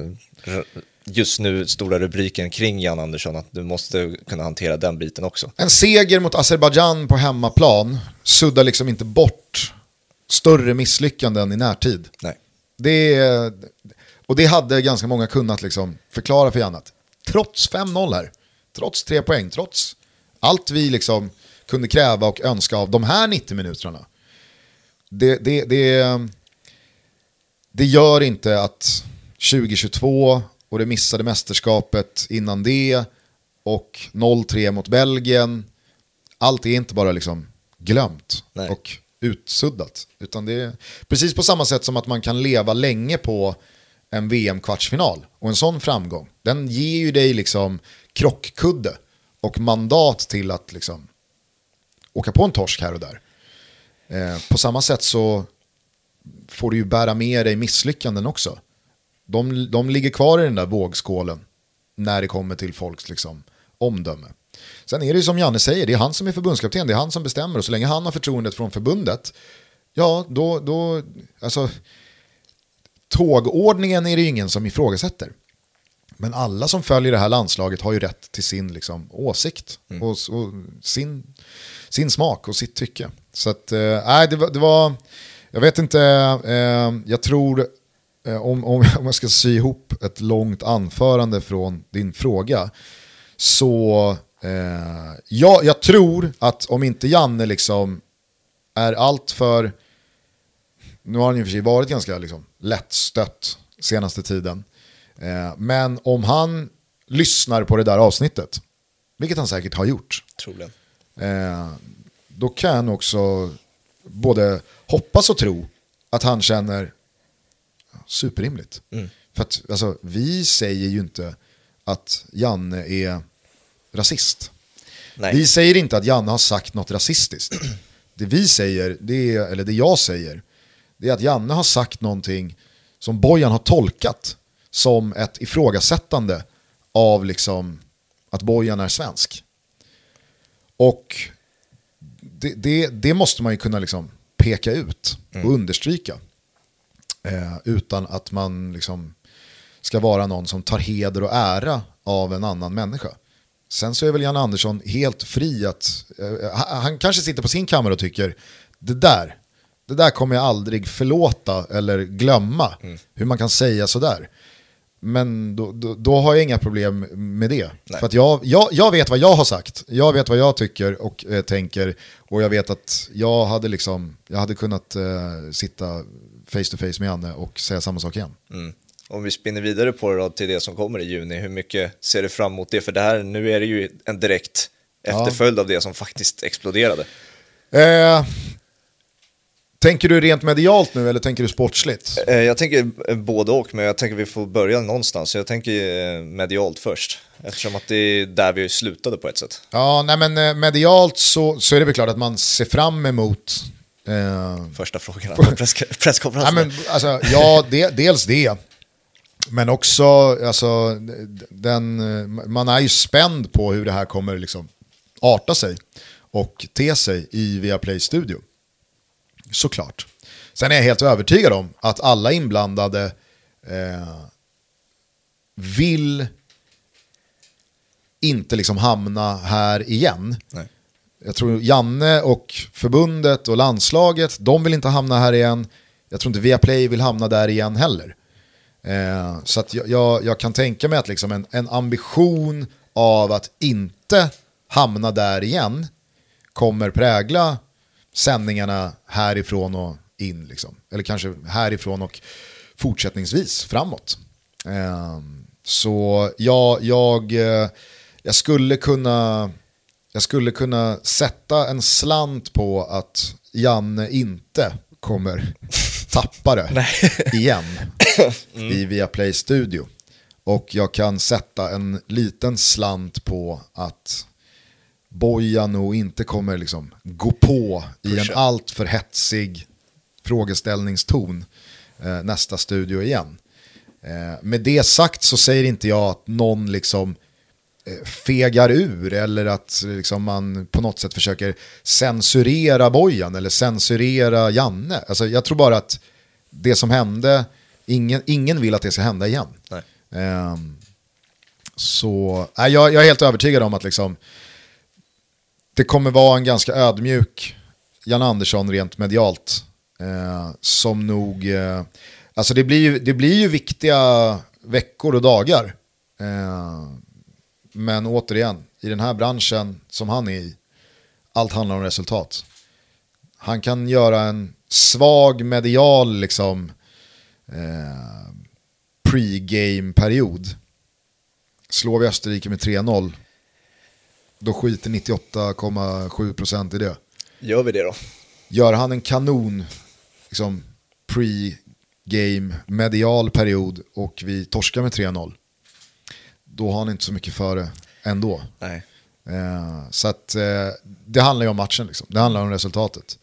just nu stora rubriken kring Jan Andersson, att du måste kunna hantera den biten också. En seger mot Azerbajdzjan på hemmaplan suddar liksom inte bort större misslyckanden i närtid. Nej. Det, och det hade ganska många kunnat liksom förklara för Janne. Trots 5-0 här, trots tre poäng, trots allt vi liksom kunde kräva och önska av de här 90 minuterna. Det, det, det, det gör inte att 2022 och det missade mästerskapet innan det och 0-3 mot Belgien. Allt är inte bara liksom glömt Nej. och utsuddat. Utan det är precis på samma sätt som att man kan leva länge på en VM-kvartsfinal och en sån framgång. Den ger ju dig liksom krockkudde och mandat till att liksom åka på en torsk här och där. Eh, på samma sätt så får du ju bära med dig misslyckanden också de, de ligger kvar i den där vågskålen när det kommer till folks liksom, omdöme. Sen är det som Janne säger, det är han som är förbundskapten, det är han som bestämmer och så länge han har förtroendet från förbundet, ja då, då alltså tågordningen är det ingen som ifrågasätter. Men alla som följer det här landslaget har ju rätt till sin liksom, åsikt mm. och, och, sin, sin smak och sitt tycke. Så att, eh, det, var, det var, jag vet inte, eh, jag tror eh, om, om, om jag ska sy ihop ett långt anförande från din fråga, så eh, ja, jag tror att om inte Janne liksom är allt för, nu har han och för sig varit ganska liksom, lättstött senaste tiden, eh, men om han lyssnar på det där avsnittet, vilket han säkert har gjort, Troligen. eh, då kan han också både hoppas och tro att han känner superrimligt. Mm. För att alltså, vi säger ju inte att Janne är rasist. Nej. Vi säger inte att Janne har sagt något rasistiskt. Det vi säger, det är, eller det jag säger, det är att Janne har sagt någonting som Bojan har tolkat som ett ifrågasättande av liksom att Bojan är svensk. Och det, det, det måste man ju kunna liksom peka ut och understryka. Eh, utan att man liksom ska vara någon som tar heder och ära av en annan människa. Sen så är väl Jan Andersson helt fri att, eh, han- kanske sitter på sin kammare och tycker, det där, det där kommer jag aldrig förlåta eller glömma, hur man kan säga sådär. Men då, då, då har jag inga problem med det. Nej. För att jag, jag, jag vet vad jag har sagt, jag vet vad jag tycker och eh, tänker och jag vet att jag hade, liksom, jag hade kunnat eh, sitta face to face med Janne och säga samma sak igen. Mm. Om vi spinner vidare på det då till det som kommer i juni, hur mycket ser du fram emot det? För det här, nu är det ju en direkt efterföljd av det som faktiskt exploderade. Eh, tänker du rent medialt nu eller tänker du sportsligt? Eh, Jag tänker både och, men jag tänker vi får börja någonstans. Så jag tänker eh, medialt först, eftersom att det är där vi slutade på ett sätt. Ja, nej men eh, medialt så, så är det väl klart att man ser fram emot eh, Första frågan på press, Ja, presskonferensen. men, alltså, ja det, dels det. Men också, alltså, den, man är ju spänd på hur det här kommer liksom arta sig och te sig i Viaplay Studio. Såklart. Sen är jag helt övertygad om att alla inblandade eh, vill inte liksom hamna här igen. Nej. Jag tror Janne och förbundet och landslaget, de vill inte hamna här igen. Jag tror inte Viaplay vill hamna där igen heller. Eh, så att jag, jag, jag kan tänka mig att liksom en, en ambition av att inte hamna där igen kommer prägla sändningarna härifrån och in. Liksom. Eller kanske härifrån och fortsättningsvis framåt. Eh, så jag, jag, eh, jag skulle kunna jag skulle kunna sätta en slant på att Janne inte kommer tappa det igen i Viaplay Studio. Och jag kan sätta en liten slant på att Bojan nog inte kommer liksom gå på i en alltför hetsig frågeställningston eh, nästa studio igen. Eh, med det sagt så säger inte jag att någon liksom eh, fegar ur eller att liksom man på något sätt försöker censurera Bojan eller censurera Janne. Alltså, jag tror bara att det som hände, ingen, ingen vill att det ska hända igen. Ehm, så nej, jag, jag är helt övertygad om att liksom, det kommer vara en ganska ödmjuk Jan Andersson rent medialt. Eh, som nog, eh, alltså det blir, ju, det blir ju viktiga veckor och dagar. Eh, men återigen, i den här branschen som han är i, allt handlar om resultat. Han kan göra en svag medial liksom, eh, pre-game-period. Slår vi Österrike med 3-0, då skiter 98,7% i det. Gör vi det då? Gör han en kanon liksom, pre-game medial period och vi torskar med 3-0, då har han inte så mycket före ändå. Nej. Eh, så att eh, det handlar ju om matchen, liksom. det handlar om resultatet.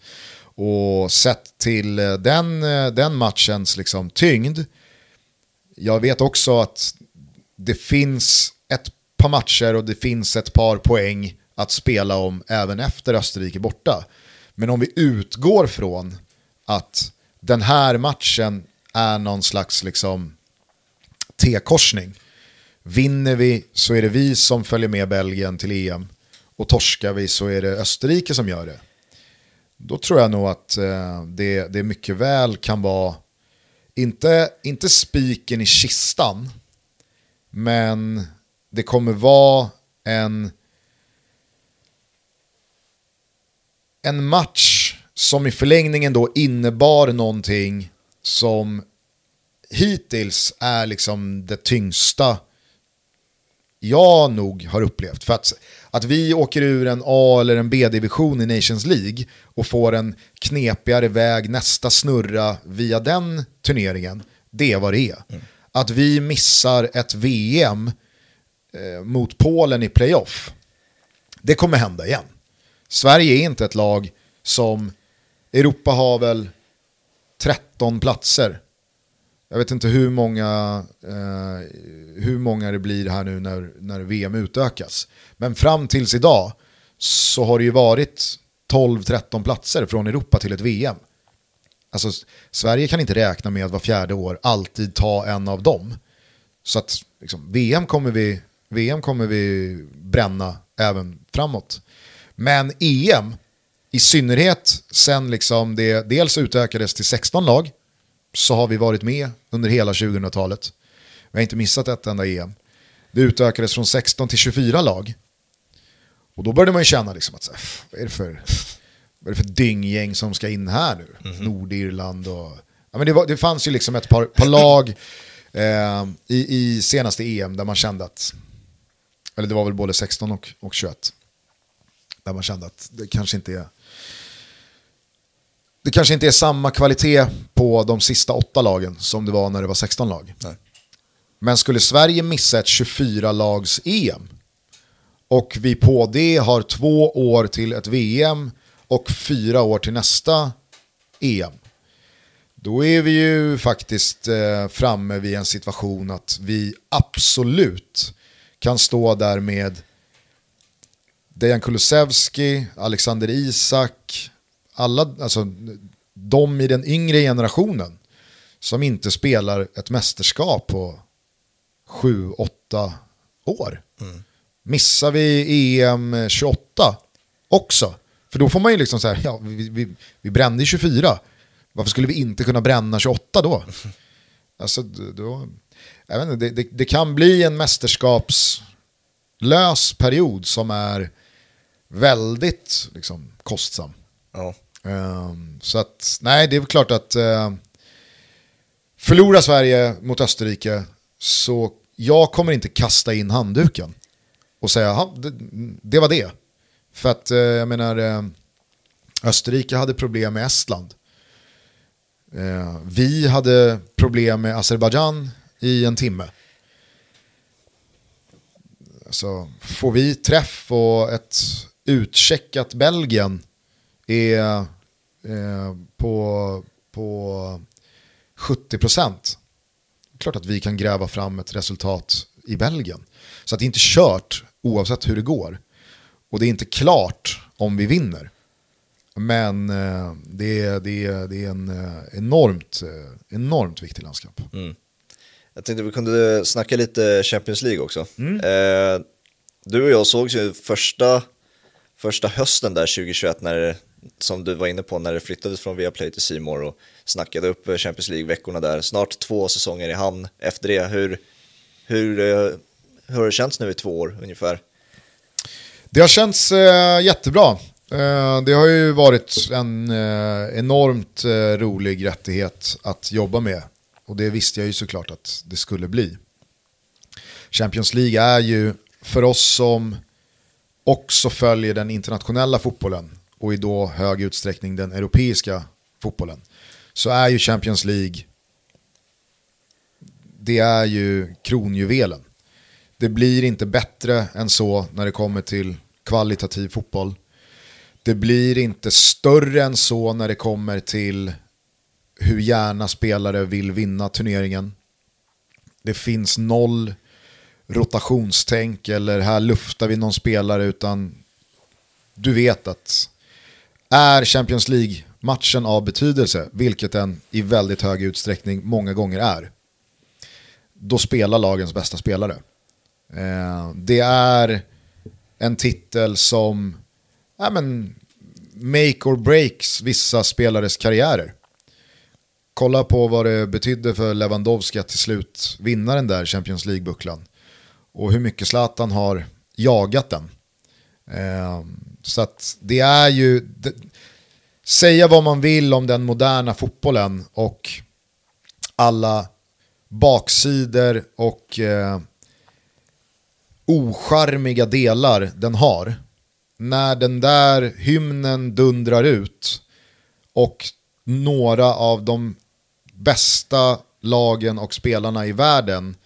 Och sett till eh, den, eh, den matchens liksom, tyngd, jag vet också att det finns ett par matcher och det finns ett par poäng att spela om även efter Österrike borta. Men om vi utgår från att den här matchen är någon slags liksom T-korsning. Vinner vi så är det vi som följer med Belgien till EM och torskar vi så är det Österrike som gör det. Då tror jag nog att eh, det, det mycket väl kan vara inte, inte spiken i kistan, men det kommer vara en, en match som i förlängningen då innebar någonting som hittills är liksom det tyngsta jag nog har upplevt. För att, att vi åker ur en A eller en B-division i Nations League och får en knepigare väg nästa snurra via den turneringen, det är vad det är. Mm. Att vi missar ett VM eh, mot Polen i playoff, det kommer hända igen. Sverige är inte ett lag som, Europa har väl 13 platser jag vet inte hur många, eh, hur många det blir här nu när, när VM utökas. Men fram tills idag så har det ju varit 12-13 platser från Europa till ett VM. Alltså, Sverige kan inte räkna med att var fjärde år alltid ta en av dem. Så att liksom, VM, kommer vi, VM kommer vi bränna även framåt. Men EM, i synnerhet sen liksom det dels utökades till 16 lag, så har vi varit med under hela 2000-talet. Vi har inte missat ett enda EM. Det utökades från 16 till 24 lag. Och då började man ju känna liksom att, vad är det för, vad är det för dynggäng som ska in här nu? Mm -hmm. Nordirland och... Ja, men det, var, det fanns ju liksom ett par, par lag eh, i, i senaste EM där man kände att, eller det var väl både 16 och, och 21, där man kände att det kanske inte är det kanske inte är samma kvalitet på de sista åtta lagen som det var när det var 16 lag. Nej. Men skulle Sverige missa ett 24-lags EM och vi på det har två år till ett VM och fyra år till nästa EM. Då är vi ju faktiskt eh, framme vid en situation att vi absolut kan stå där med Dejan Kulusevski, Alexander Isak, alla, alltså de i den yngre generationen som inte spelar ett mästerskap på sju, åtta år. Mm. Missar vi EM 28 också? För då får man ju liksom så här, ja, vi, vi, vi brände 24. Varför skulle vi inte kunna bränna 28 då? Alltså, då jag vet inte, det, det, det kan bli en mästerskapslös period som är väldigt liksom, kostsam. Ja. Ehm, så att, nej, det är väl klart att eh, förlorar Sverige mot Österrike så jag kommer inte kasta in handduken och säga det, det var det. För att eh, jag menar, eh, Österrike hade problem med Estland. vi hade problem med Azerbajdzjan i en timme. Så får vi träff och ett utcheckat Belgien är eh, på, på 70 procent. Klart att vi kan gräva fram ett resultat i Belgien. Så att det är inte kört oavsett hur det går. Och det är inte klart om vi vinner. Men eh, det, är, det, är, det är en eh, enormt, eh, enormt viktig landskamp. Mm. Jag tänkte vi kunde snacka lite Champions League också. Mm. Eh, du och jag sågs ju första, första hösten där 2021 när som du var inne på när det flyttades från Viaplay till Simor och snackade upp eh, Champions League-veckorna där. Snart två säsonger i hamn efter det. Hur, hur, eh, hur har det känts nu i två år ungefär? Det har känts eh, jättebra. Eh, det har ju varit en eh, enormt eh, rolig rättighet att jobba med. Och det visste jag ju såklart att det skulle bli. Champions League är ju för oss som också följer den internationella fotbollen och i då hög utsträckning den europeiska fotbollen så är ju Champions League det är ju kronjuvelen. Det blir inte bättre än så när det kommer till kvalitativ fotboll. Det blir inte större än så när det kommer till hur gärna spelare vill vinna turneringen. Det finns noll rotationstänk eller här luftar vi någon spelare utan du vet att är Champions League-matchen av betydelse, vilket den i väldigt hög utsträckning många gånger är, då spelar lagens bästa spelare. Eh, det är en titel som ja, men, make or breaks vissa spelares karriärer. kolla på vad det betydde för Lewandowski att till slut vinna den där Champions League-bucklan. Och hur mycket Zlatan har jagat den. Eh, så att det är ju, det, säga vad man vill om den moderna fotbollen och alla baksidor och eh, ocharmiga delar den har. När den där hymnen dundrar ut och några av de bästa lagen och spelarna i världen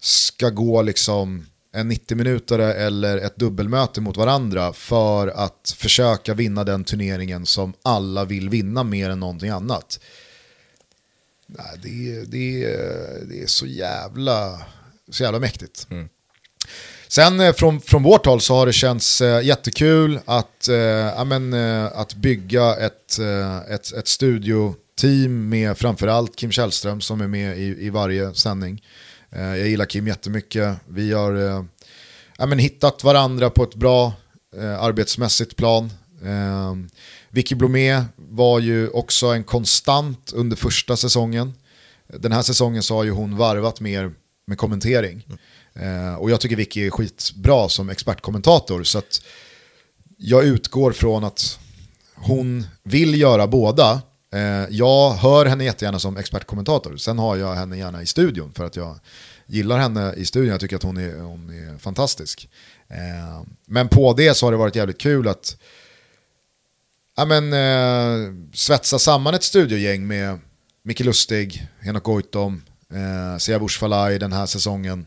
ska gå liksom en 90 minuter eller ett dubbelmöte mot varandra för att försöka vinna den turneringen som alla vill vinna mer än någonting annat. Nej, det, det, det är så jävla, så jävla mäktigt. Mm. Sen eh, från, från vårt håll så har det känts äh, jättekul att, äh, amen, äh, att bygga ett, ett, ett studioteam med framförallt Kim Källström som är med i, i varje sändning. Jag gillar Kim jättemycket. Vi har amen, hittat varandra på ett bra arbetsmässigt plan. Vicky Blomé var ju också en konstant under första säsongen. Den här säsongen så har ju hon varvat mer med kommentering. Mm. och jag tycker Vicky är skitbra som expertkommentator. Så att jag utgår från att hon vill göra båda. Eh, jag hör henne jättegärna som expertkommentator. Sen har jag henne gärna i studion för att jag gillar henne i studion. Jag tycker att hon är, hon är fantastisk. Eh, men på det så har det varit jävligt kul att ja, men, eh, svetsa samman ett studiogäng med Micke Lustig, Henok Goitom, eh, Siavush Falai den här säsongen.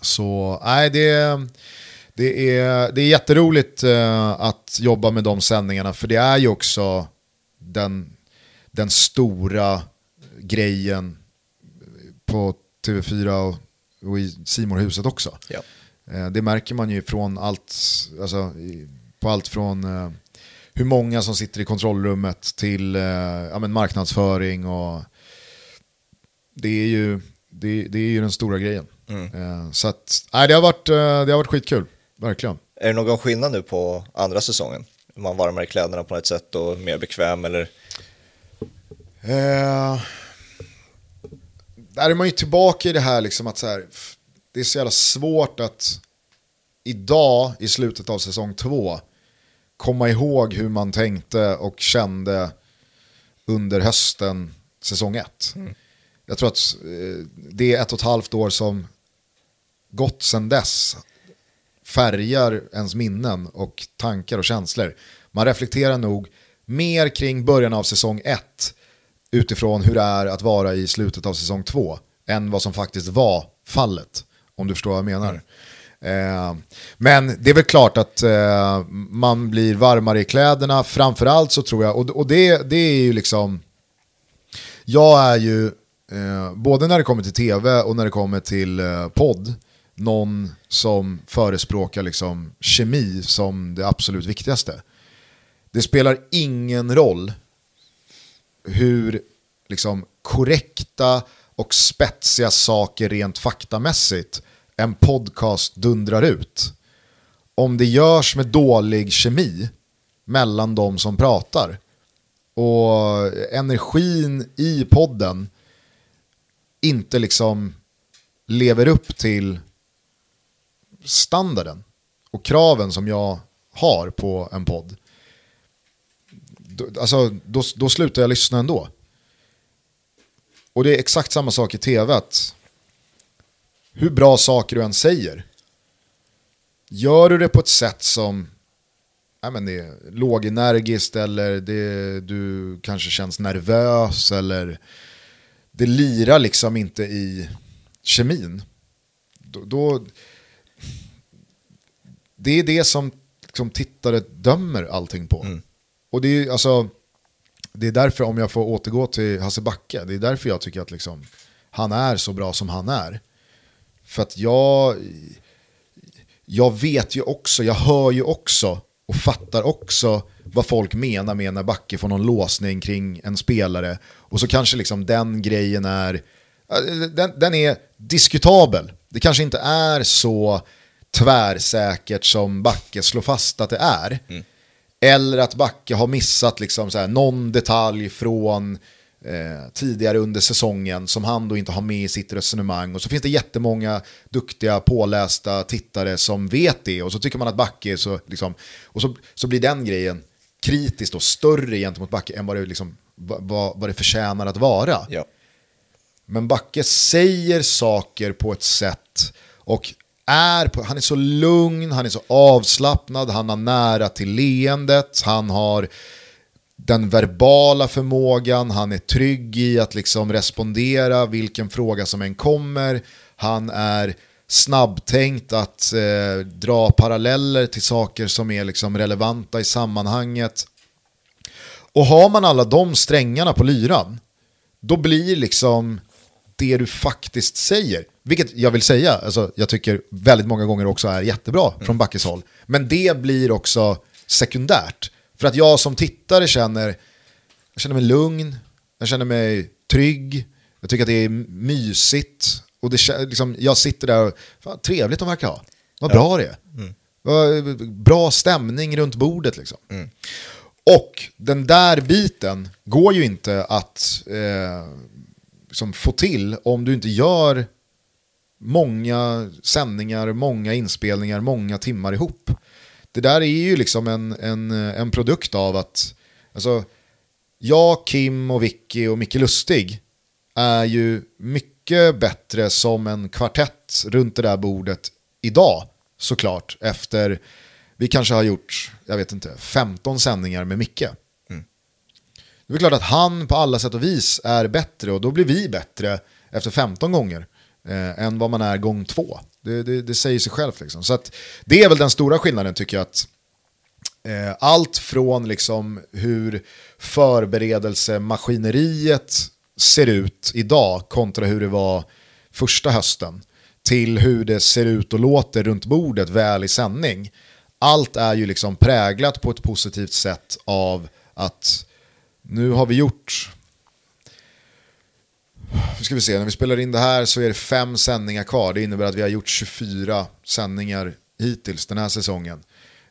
Så nej, det, det, är, det är jätteroligt eh, att jobba med de sändningarna för det är ju också den, den stora grejen på TV4 och, och i Simorhuset också. Ja. Eh, det märker man ju från allt, alltså, på allt från eh, hur många som sitter i kontrollrummet till eh, ja, men marknadsföring och det är ju, det, det är ju den stora grejen. Mm. Så att, nej, det, har varit, det har varit skitkul, verkligen. Är det någon skillnad nu på andra säsongen? Man varmar i kläderna på ett sätt och mer bekväm eller? Eh, där är man ju tillbaka i det här liksom att så här, det är så jävla svårt att idag i slutet av säsong två komma ihåg hur man tänkte och kände under hösten säsong ett. Mm. Jag tror att eh, det är ett och ett halvt år som gått sedan dess färgar ens minnen och tankar och känslor. Man reflekterar nog mer kring början av säsong ett utifrån hur det är att vara i slutet av säsong två än vad som faktiskt var fallet. Om du förstår vad jag menar. Mm. Eh, men det är väl klart att eh, man blir varmare i kläderna. Framförallt så tror jag, och, och det, det är ju liksom, jag är ju, eh, både när det kommer till tv och när det kommer till eh, podd, någon som förespråkar liksom kemi som det absolut viktigaste. Det spelar ingen roll hur liksom, korrekta och spetsiga saker rent faktamässigt en podcast dundrar ut. Om det görs med dålig kemi mellan de som pratar och energin i podden inte liksom lever upp till standarden och kraven som jag har på en podd. Alltså, då, då slutar jag lyssna ändå. Och det är exakt samma sak i tv. Att hur bra saker du än säger. Gör du det på ett sätt som ja, men det är lågenergiskt eller det, du kanske känns nervös eller det lirar liksom inte i kemin. Då, då det är det som som tittare dömer allting på. Mm. Och det är, alltså, det är därför, om jag får återgå till Hasse Backe, det är därför jag tycker att liksom, han är så bra som han är. För att jag, jag vet ju också, jag hör ju också och fattar också vad folk menar med när Backe får någon låsning kring en spelare. Och så kanske liksom den grejen är, den, den är diskutabel. Det kanske inte är så tvärsäkert som Backe slår fast att det är. Mm. Eller att Backe har missat liksom så här, någon detalj från eh, tidigare under säsongen som han då inte har med i sitt resonemang. Och så finns det jättemånga duktiga, pålästa tittare som vet det och så tycker man att Backe är så, liksom, och så, så blir den grejen kritiskt och större gentemot Backe än vad det, liksom, vad, vad det förtjänar att vara. Ja. Men Backe säger saker på ett sätt och är på, han är så lugn, han är så avslappnad, han har nära till leendet, han har den verbala förmågan, han är trygg i att liksom respondera vilken fråga som än kommer, han är snabbtänkt att eh, dra paralleller till saker som är liksom relevanta i sammanhanget. Och har man alla de strängarna på lyran, då blir liksom det du faktiskt säger, vilket jag vill säga, alltså, jag tycker väldigt många gånger också är jättebra mm. från Backes håll, men det blir också sekundärt. För att jag som tittare känner, jag känner mig lugn, jag känner mig trygg, jag tycker att det är mysigt. Och det, liksom, jag sitter där och, fan, trevligt de verkar ha. Vad ja. bra det är. Mm. Bra stämning runt bordet liksom. Mm. Och den där biten går ju inte att eh, liksom få till om du inte gör många sändningar, många inspelningar, många timmar ihop det där är ju liksom en, en, en produkt av att alltså, jag, Kim och Vicky och Micke Lustig är ju mycket bättre som en kvartett runt det där bordet idag såklart efter vi kanske har gjort, jag vet inte, 15 sändningar med Micke. Mm. Det är klart att han på alla sätt och vis är bättre och då blir vi bättre efter 15 gånger eh, än vad man är gång två. Det, det, det säger sig självt. Liksom. Så att, det är väl den stora skillnaden tycker jag. att eh, Allt från liksom hur förberedelsemaskineriet ser ut idag kontra hur det var första hösten till hur det ser ut och låter runt bordet väl i sändning. Allt är ju liksom präglat på ett positivt sätt av att nu har vi gjort ska vi se, när vi spelar in det här så är det fem sändningar kvar. Det innebär att vi har gjort 24 sändningar hittills den här säsongen.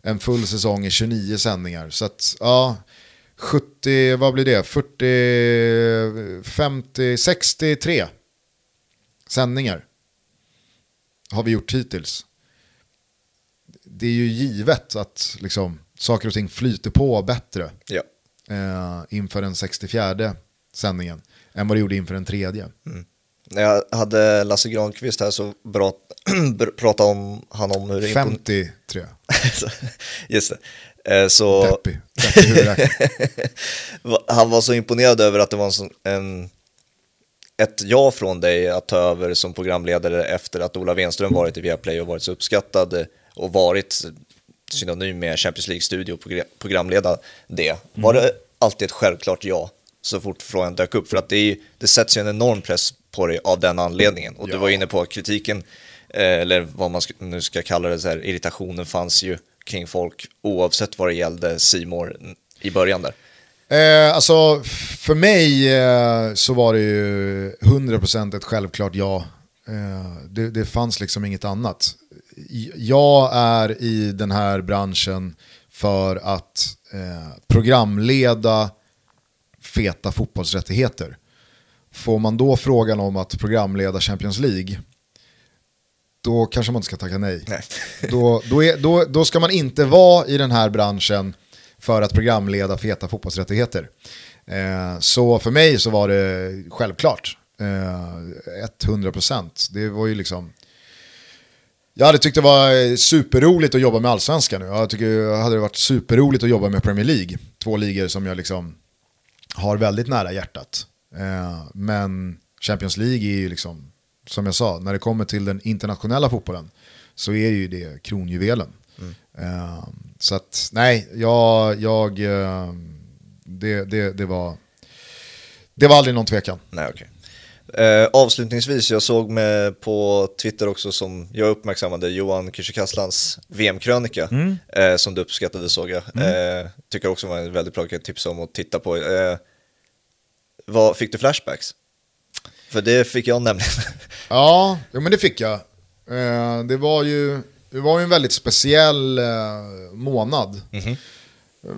En full säsong är 29 sändningar. Så att, ja, 70, vad blir det? 40, 50, 63 sändningar har vi gjort hittills. Det är ju givet att liksom, saker och ting flyter på bättre ja. eh, inför den 64 sändningen än vad det gjorde inför den tredje. Mm. När jag hade Lasse Granqvist här så pratade om, han om hur... 50 tror jag. Just det. Eh, så... Deppig. Deppig han var så imponerad över att det var en, sån, en ett ja från dig att ta över som programledare efter att Ola Wenström varit i Viaplay och varit så uppskattad och varit synonym med Champions League-studio och programleda det. Var det alltid ett självklart ja? Så fort frågan dök upp. För att det, är, det sätts ju en enorm press på dig av den anledningen. Och ja. du var inne på kritiken, eh, eller vad man nu ska kalla det, så här, irritationen fanns ju kring folk oavsett vad det gällde Simor i början där. Eh, alltså, för mig eh, så var det ju 100% ett självklart ja. Eh, det, det fanns liksom inget annat. Jag är i den här branschen för att eh, programleda feta fotbollsrättigheter. Får man då frågan om att programleda Champions League, då kanske man inte ska tacka nej. nej. Då, då, är, då, då ska man inte vara i den här branschen för att programleda feta fotbollsrättigheter. Eh, så för mig så var det självklart. Eh, 100%. Det var ju liksom... Jag hade tyckt det var superroligt att jobba med allsvenskan nu. Jag tycker det hade varit superroligt att jobba med Premier League. Två ligor som jag liksom har väldigt nära hjärtat. Eh, men Champions League är ju liksom, som jag sa, när det kommer till den internationella fotbollen så är ju det kronjuvelen. Mm. Eh, så att nej, jag, jag eh, det, det, det, var, det var aldrig någon tvekan. Nej, okay. Eh, avslutningsvis, jag såg med på Twitter också som jag uppmärksammade Johan Kücükaslans VM-krönika mm. eh, som du uppskattade såg jag. Mm. Eh, tycker också var en väldigt bra tips om att titta på. Eh, vad, fick du flashbacks? För det fick jag nämligen. ja, men det fick jag. Eh, det var ju det var ju en väldigt speciell eh, månad. Mm -hmm.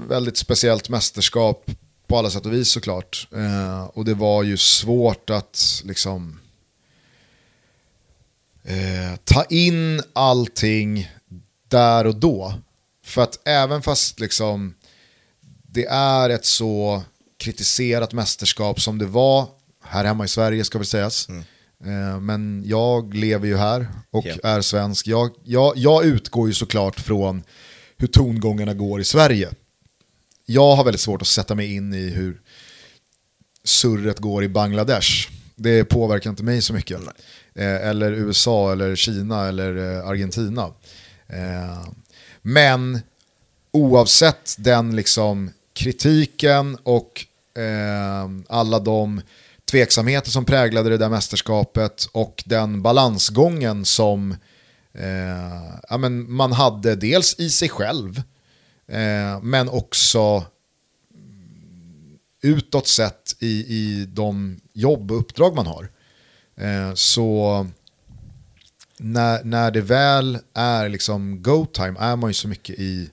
Väldigt speciellt mästerskap på alla sätt och vis såklart. Eh, och det var ju svårt att liksom eh, ta in allting där och då. För att även fast liksom det är ett så kritiserat mästerskap som det var här hemma i Sverige ska väl sägas. Mm. Eh, men jag lever ju här och yeah. är svensk. Jag, jag, jag utgår ju såklart från hur tongångarna går i Sverige. Jag har väldigt svårt att sätta mig in i hur surret går i Bangladesh. Det påverkar inte mig så mycket. Eh, eller USA, eller Kina, eller eh, Argentina. Men oavsett den liksom kritiken och alla de tveksamheter som präglade det där mästerskapet och den balansgången som eh, ja, men man hade dels i sig själv eh, men också utåt sett i, i de jobb och uppdrag man har. Eh, så när, när det väl är liksom go-time är man ju så mycket i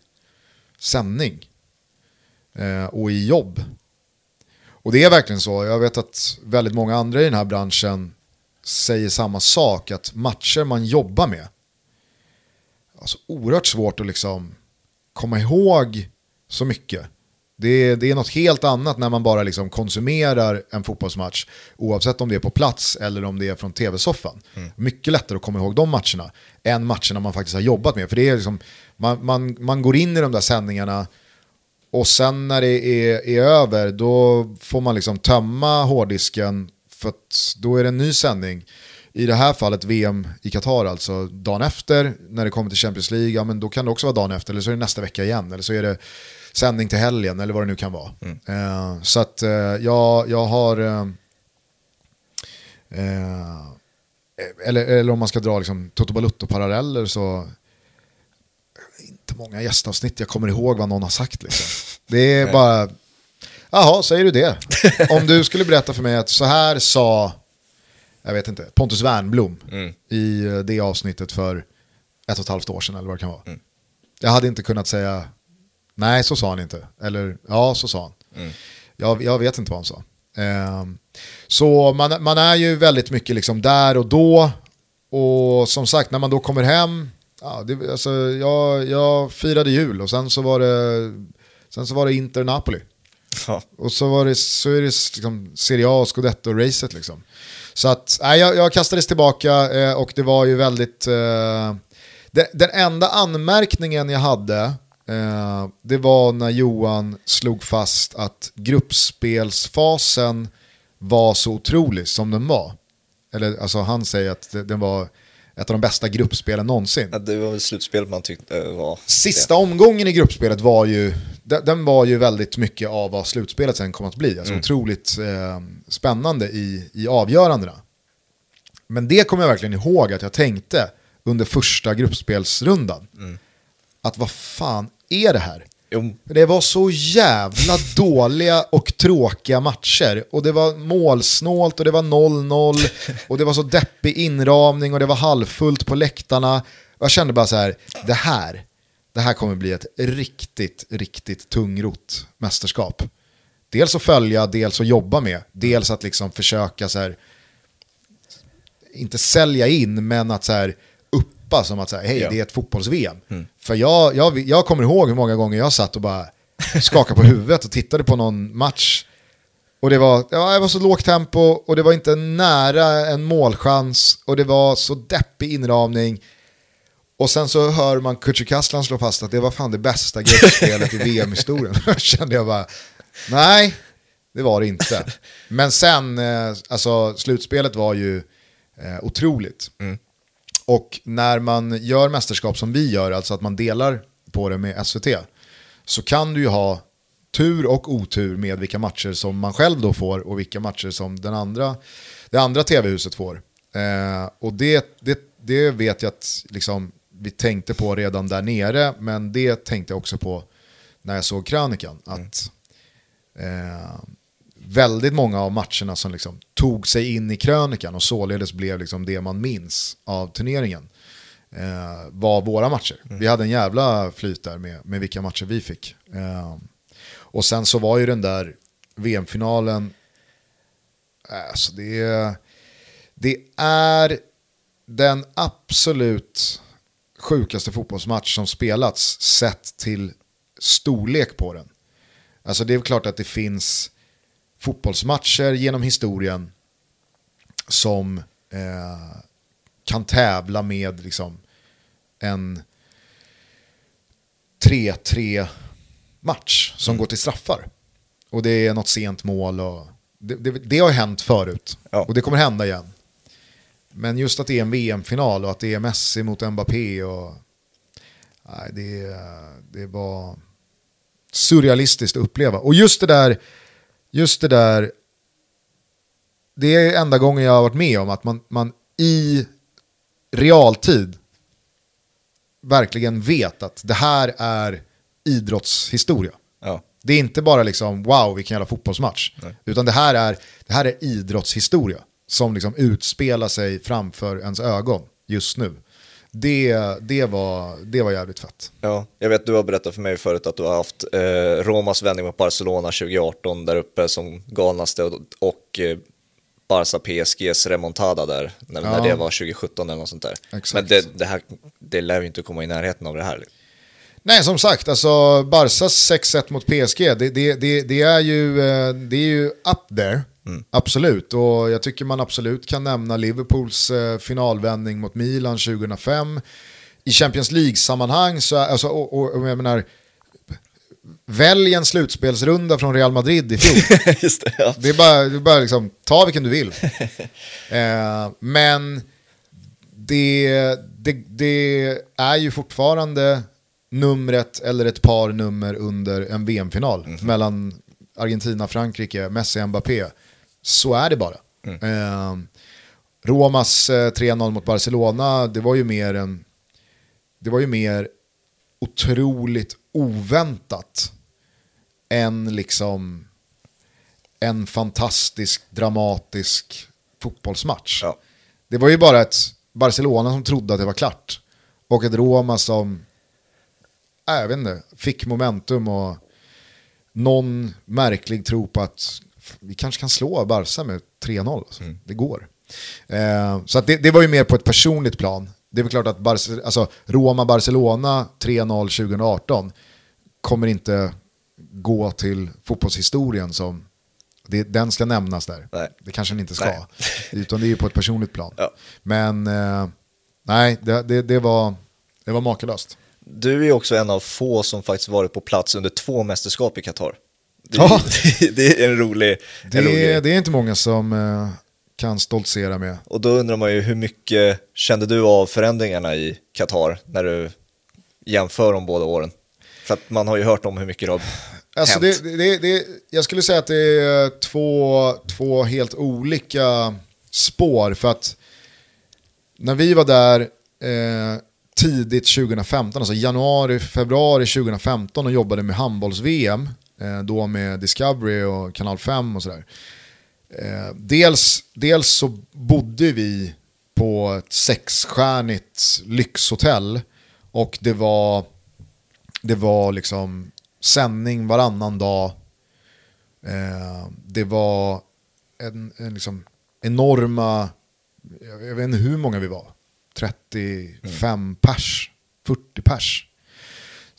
sändning eh, och i jobb. Och det är verkligen så. Jag vet att väldigt många andra i den här branschen säger samma sak. Att matcher man jobbar med, alltså oerhört svårt att liksom komma ihåg så mycket. Det är, det är något helt annat när man bara liksom konsumerar en fotbollsmatch. Oavsett om det är på plats eller om det är från tv-soffan. Mm. Mycket lättare att komma ihåg de matcherna än matcherna man faktiskt har jobbat med. För det är liksom, man, man, man går in i de där sändningarna och sen när det är, är över då får man liksom tömma hårddisken för att då är det en ny sändning. I det här fallet VM i Qatar alltså, dagen efter när det kommer till Champions League, ja, men då kan det också vara dagen efter, eller så är det nästa vecka igen, eller så är det sändning till helgen, eller vad det nu kan vara. Mm. Uh, så att uh, jag, jag har, uh, eller, eller om man ska dra liksom Toto Balutto-paralleller så inte många gästavsnitt jag kommer ihåg vad någon har sagt. Liksom. Det är bara, jaha, säger du det? Om du skulle berätta för mig att så här sa, jag vet inte, Pontus Wernblom mm. i eh, det avsnittet för ett och ett halvt år sedan eller vad det kan vara. Mm. Jag hade inte kunnat säga, nej så sa han inte, eller ja så sa han. Mm. Jag, jag, vet inte vad han sa. Eh, så man, man är ju väldigt mycket liksom där och då. Och som sagt, när man då kommer hem, ja, det, alltså, jag, jag firade jul och sen så var det, sen så var det Inter Napoli. Ja. Och så, var det, så är det liksom Serie A och Scudetto-racet liksom. Så att, nej, jag, jag kastades tillbaka eh, och det var ju väldigt... Eh, det, den enda anmärkningen jag hade, eh, det var när Johan slog fast att gruppspelsfasen var så otrolig som den var. Eller alltså han säger att den var ett av de bästa gruppspelen någonsin. Ja, det var väl slutspelet man tyckte var... Sista det. omgången i gruppspelet var ju, den var ju väldigt mycket av vad slutspelet sen kom att bli. Alltså mm. otroligt eh, spännande i, i avgörandena. Men det kommer jag verkligen ihåg att jag tänkte under första gruppspelsrundan. Mm. Att vad fan är det här? Jo. Det var så jävla dåliga och tråkiga matcher. Och det var målsnålt och det var 0-0. Och det var så deppig inramning och det var halvfullt på läktarna. Och Jag kände bara så här, det här, det här kommer bli ett riktigt, riktigt tungrot mästerskap. Dels att följa, dels att jobba med. Dels att liksom försöka så här, inte sälja in, men att så här, släppa som att säga, hej ja. det är ett fotbolls-VM. Mm. För jag, jag, jag kommer ihåg hur många gånger jag satt och bara skakade på huvudet och tittade på någon match. Och det var, ja, det var så lågt tempo och det var inte nära en målchans och det var så deppig inramning. Och sen så hör man Kücükaslan slå fast att det var fan det bästa gruppspelet i VM-historien. Då kände jag bara, nej, det var det inte. Men sen, eh, alltså slutspelet var ju eh, otroligt. Mm. Och när man gör mästerskap som vi gör, alltså att man delar på det med SVT, så kan du ju ha tur och otur med vilka matcher som man själv då får och vilka matcher som den andra, det andra tv-huset får. Eh, och det, det, det vet jag att liksom, vi tänkte på redan där nere, men det tänkte jag också på när jag såg krönikan. Att, eh, väldigt många av matcherna som liksom tog sig in i krönikan och således blev liksom det man minns av turneringen eh, var våra matcher. Mm. Vi hade en jävla flyt där med, med vilka matcher vi fick. Eh, och sen så var ju den där VM-finalen, alltså det är, det är den absolut sjukaste fotbollsmatch som spelats sett till storlek på den. Alltså det är klart att det finns fotbollsmatcher genom historien som eh, kan tävla med liksom en 3-3 match som mm. går till straffar. Och det är något sent mål och det, det, det har hänt förut. Ja. Och det kommer hända igen. Men just att det är en VM-final och att det är Messi mot Mbappé och... Nej, det, det var surrealistiskt att uppleva. Och just det där, just det där, det är enda gången jag har varit med om att man, man i realtid verkligen vet att det här är idrottshistoria. Ja. Det är inte bara liksom wow vilken jävla fotbollsmatch. Nej. Utan det här, är, det här är idrottshistoria som liksom utspelar sig framför ens ögon just nu. Det, det, var, det var jävligt fett. Ja, jag vet du har berättat för mig förut att du har haft eh, Romas vändning mot Barcelona 2018 där uppe som galnaste och, och eh, Barca PSGs remontada där, när, ja. när, det var 2017 eller något sånt där. Exakt. Men det, det, här, det lär ju inte komma i närheten av det här. Nej, som sagt, alltså Barsas 6-1 mot PSG, det, det, det, det, är ju, eh, det är ju up there. Mm. Absolut, och jag tycker man absolut kan nämna Liverpools eh, finalvändning mot Milan 2005. I Champions League-sammanhang, så, alltså, och, och, och jag menar, välj en slutspelsrunda från Real Madrid i fjol. Just det, ja. det är bara, det är bara liksom, ta vilken du vill. eh, men det, det, det är ju fortfarande numret eller ett par nummer under en VM-final mm. mellan Argentina, Frankrike, Messi, Mbappé. Så är det bara. Mm. Eh, Romas eh, 3-0 mot Barcelona, det var ju mer en... Det var ju mer otroligt oväntat än liksom en fantastisk, dramatisk fotbollsmatch. Ja. Det var ju bara ett Barcelona som trodde att det var klart. Och ett Roma som, äh, jag vet inte, fick momentum och någon märklig tro på att vi kanske kan slå Barca med 3-0. Alltså. Mm. Det går. Eh, så det, det, var ju mer på ett personligt plan. Det är väl klart att Barce alltså, Roma-Barcelona 3-0 2018 kommer inte gå till fotbollshistorien som det, den ska nämnas där. Nej. Det kanske den inte ska. Nej. Utan det är ju på ett personligt plan. Ja. Men eh, nej, det, det, det, var, det var makalöst. Du är också en av få som faktiskt varit på plats under två mästerskap i Qatar. Det, ja. det, är en rolig, det, en rolig... det är inte många som eh, kan stoltsera med. Och då undrar man ju hur mycket kände du av förändringarna i Qatar när du jämför de båda åren? För att man har ju hört om hur mycket det har alltså hänt. Det, det, det, jag skulle säga att det är två, två helt olika spår. För att när vi var där eh, tidigt 2015, alltså januari, februari 2015 och jobbade med handbolls-VM, Eh, då med Discovery och Kanal 5 och sådär. Eh, dels, dels så bodde vi på ett sexstjärnigt lyxhotell och det var, det var liksom sändning varannan dag. Eh, det var en, en liksom enorma, jag vet inte hur många vi var, 35 mm. pers, 40 pers.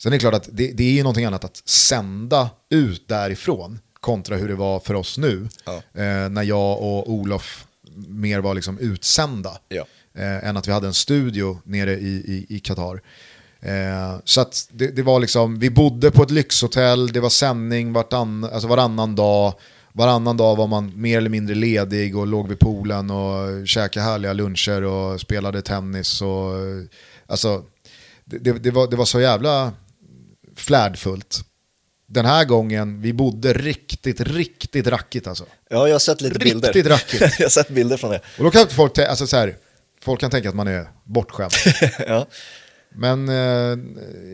Sen är det klart att det, det är ju någonting annat att sända ut därifrån kontra hur det var för oss nu. Ja. Eh, när jag och Olof mer var liksom utsända. Ja. Eh, än att vi hade en studio nere i, Qatar. Eh, så det, det, var liksom, vi bodde på ett lyxhotell, det var sändning vartann, alltså varannan dag. Varannan dag var man mer eller mindre ledig och låg vid poolen och käkade härliga luncher och spelade tennis. Och, alltså, det, det, var, det var så jävla flärdfullt den här gången, vi bodde riktigt, riktigt rackigt alltså. Ja, jag har sett lite riktigt bilder. Riktigt rackigt. jag har sett bilder från det. Och då kan folk, alltså så här, folk kan tänka att man är bortskämd. ja. Men eh,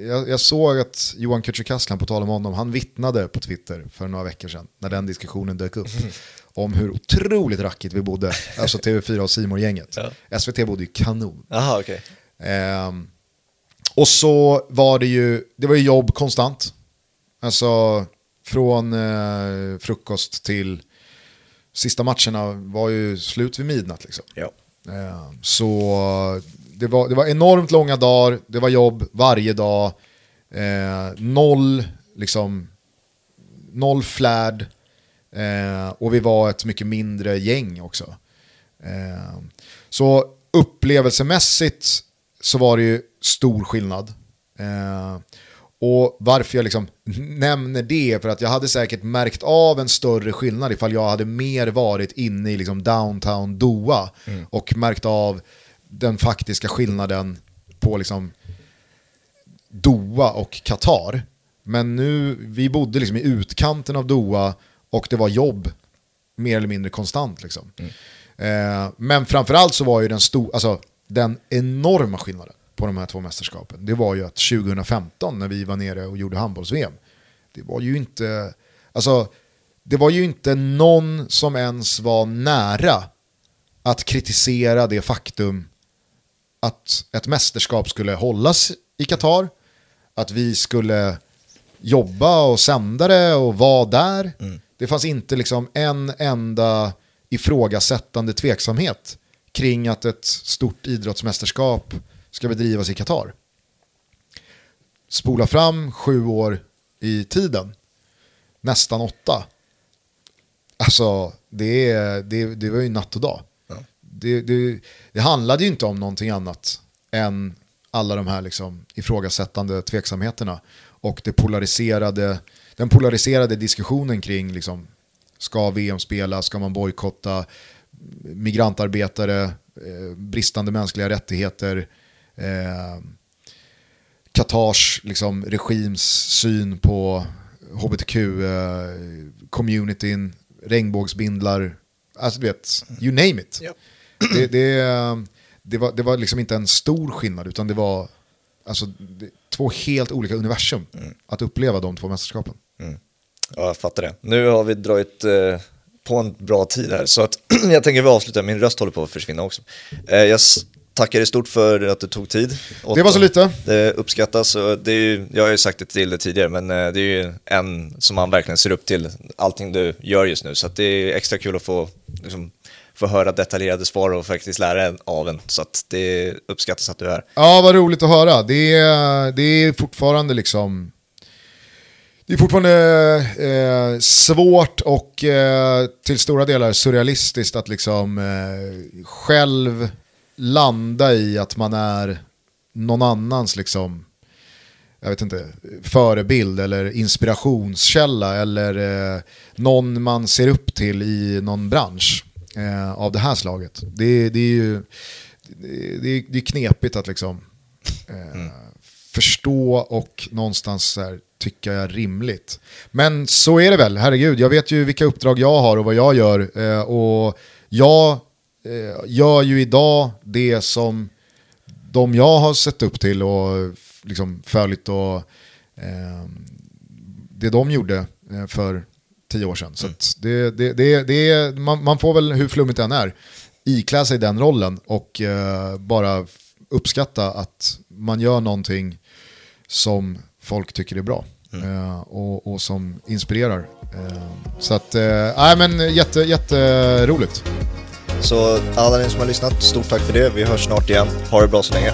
jag, jag, såg att Johan Kücükaslan, på tal om honom, han vittnade på Twitter för några veckor sedan, när den diskussionen dök upp, mm. om hur otroligt rackigt vi bodde, alltså TV4 och simor gänget ja. SVT bodde ju kanon. Aha, okay. Eh, och så var det ju, det var ju jobb konstant. Alltså från eh, frukost till sista matcherna var ju slut vid midnatt. Liksom. Ja. Eh, så det var, det var enormt långa dagar, det var jobb varje dag, eh, noll, liksom, noll flärd eh, och vi var ett mycket mindre gäng också. Eh, så upplevelsemässigt så var det ju stor skillnad. Eh, och varför jag liksom nämner det för att jag hade säkert märkt av en större skillnad ifall jag hade mer varit inne i liksom downtown Doha mm. och märkt av den faktiska skillnaden på liksom Doha och Qatar. Men nu, vi bodde liksom i utkanten av Doha och det var jobb mer eller mindre konstant. Liksom. Mm. Eh, men framförallt så var ju den, stor, alltså, den enorma skillnaden på de här två mästerskapen, det var ju att 2015 när vi var nere och gjorde handbolls-VM, det var ju inte, alltså, det var ju inte någon som ens var nära att kritisera det faktum att ett mästerskap skulle hållas i Qatar, att vi skulle jobba och sända det och vara där. Mm. Det fanns inte liksom en enda ifrågasättande tveksamhet kring att ett stort idrottsmästerskap ska bedrivas i Qatar. Spola fram sju år i tiden, nästan åtta. Alltså, det, det, det var ju natt och dag. Ja. Det, det, det handlade ju inte om någonting annat än alla de här liksom ifrågasättande tveksamheterna och det polariserade, den polariserade diskussionen kring liksom, ska VM spela, ska man bojkotta, migrantarbetare, eh, bristande mänskliga rättigheter, Qatars liksom, regims syn på hbtq-communityn, eh, regnbågsbindlar, alltså du vet, you name it. Yep. Det, det, det, var, det var liksom inte en stor skillnad utan det var alltså, det, två helt olika universum mm. att uppleva de två mästerskapen. Mm. Ja, jag fattar det. Nu har vi dragit eh, på en bra tid här så att jag tänker vi avslutar, min röst håller på att försvinna också. Eh, jag tackar dig stort för att du tog tid. Det var så lite. Det uppskattas det ju, jag har ju sagt det till dig tidigare, men eh, det är ju en som man verkligen ser upp till, allting du gör just nu. Så det är extra kul att få, liksom, få höra detaljerade svar och faktiskt lära av en. Så det uppskattas att du är här. Ja, vad roligt att höra. Det är, det är fortfarande liksom det är fortfarande eh, svårt och eh, till stora delar surrealistiskt att liksom eh, själv landa i att man är någon annans liksom, jag vet inte, förebild eller inspirationskälla eller eh, någon man ser upp till i någon bransch eh, av det här slaget. Det, det är ju det är, det är knepigt att liksom eh, mm. förstå och någonstans här, tycka är rimligt. Men så är det väl, herregud. Jag vet ju vilka uppdrag jag har och vad jag gör. Eh, och jag gör ju idag det som de jag har sett upp till och liksom följt och eh, det de gjorde eh, för tio år sedan. Så mm. det, det, det, det man, man, får väl, hur flummigt det än är, iklä sig den rollen och eh, bara uppskatta att man gör någonting som folk tycker är bra. Mm. Uh, och, och, som inspirerar. Uh, så att, nej uh, men jätte, jätteroligt. Så alla ni som har lyssnat, stort tack för det. Vi hörs snart igen. Ha det bra så länge.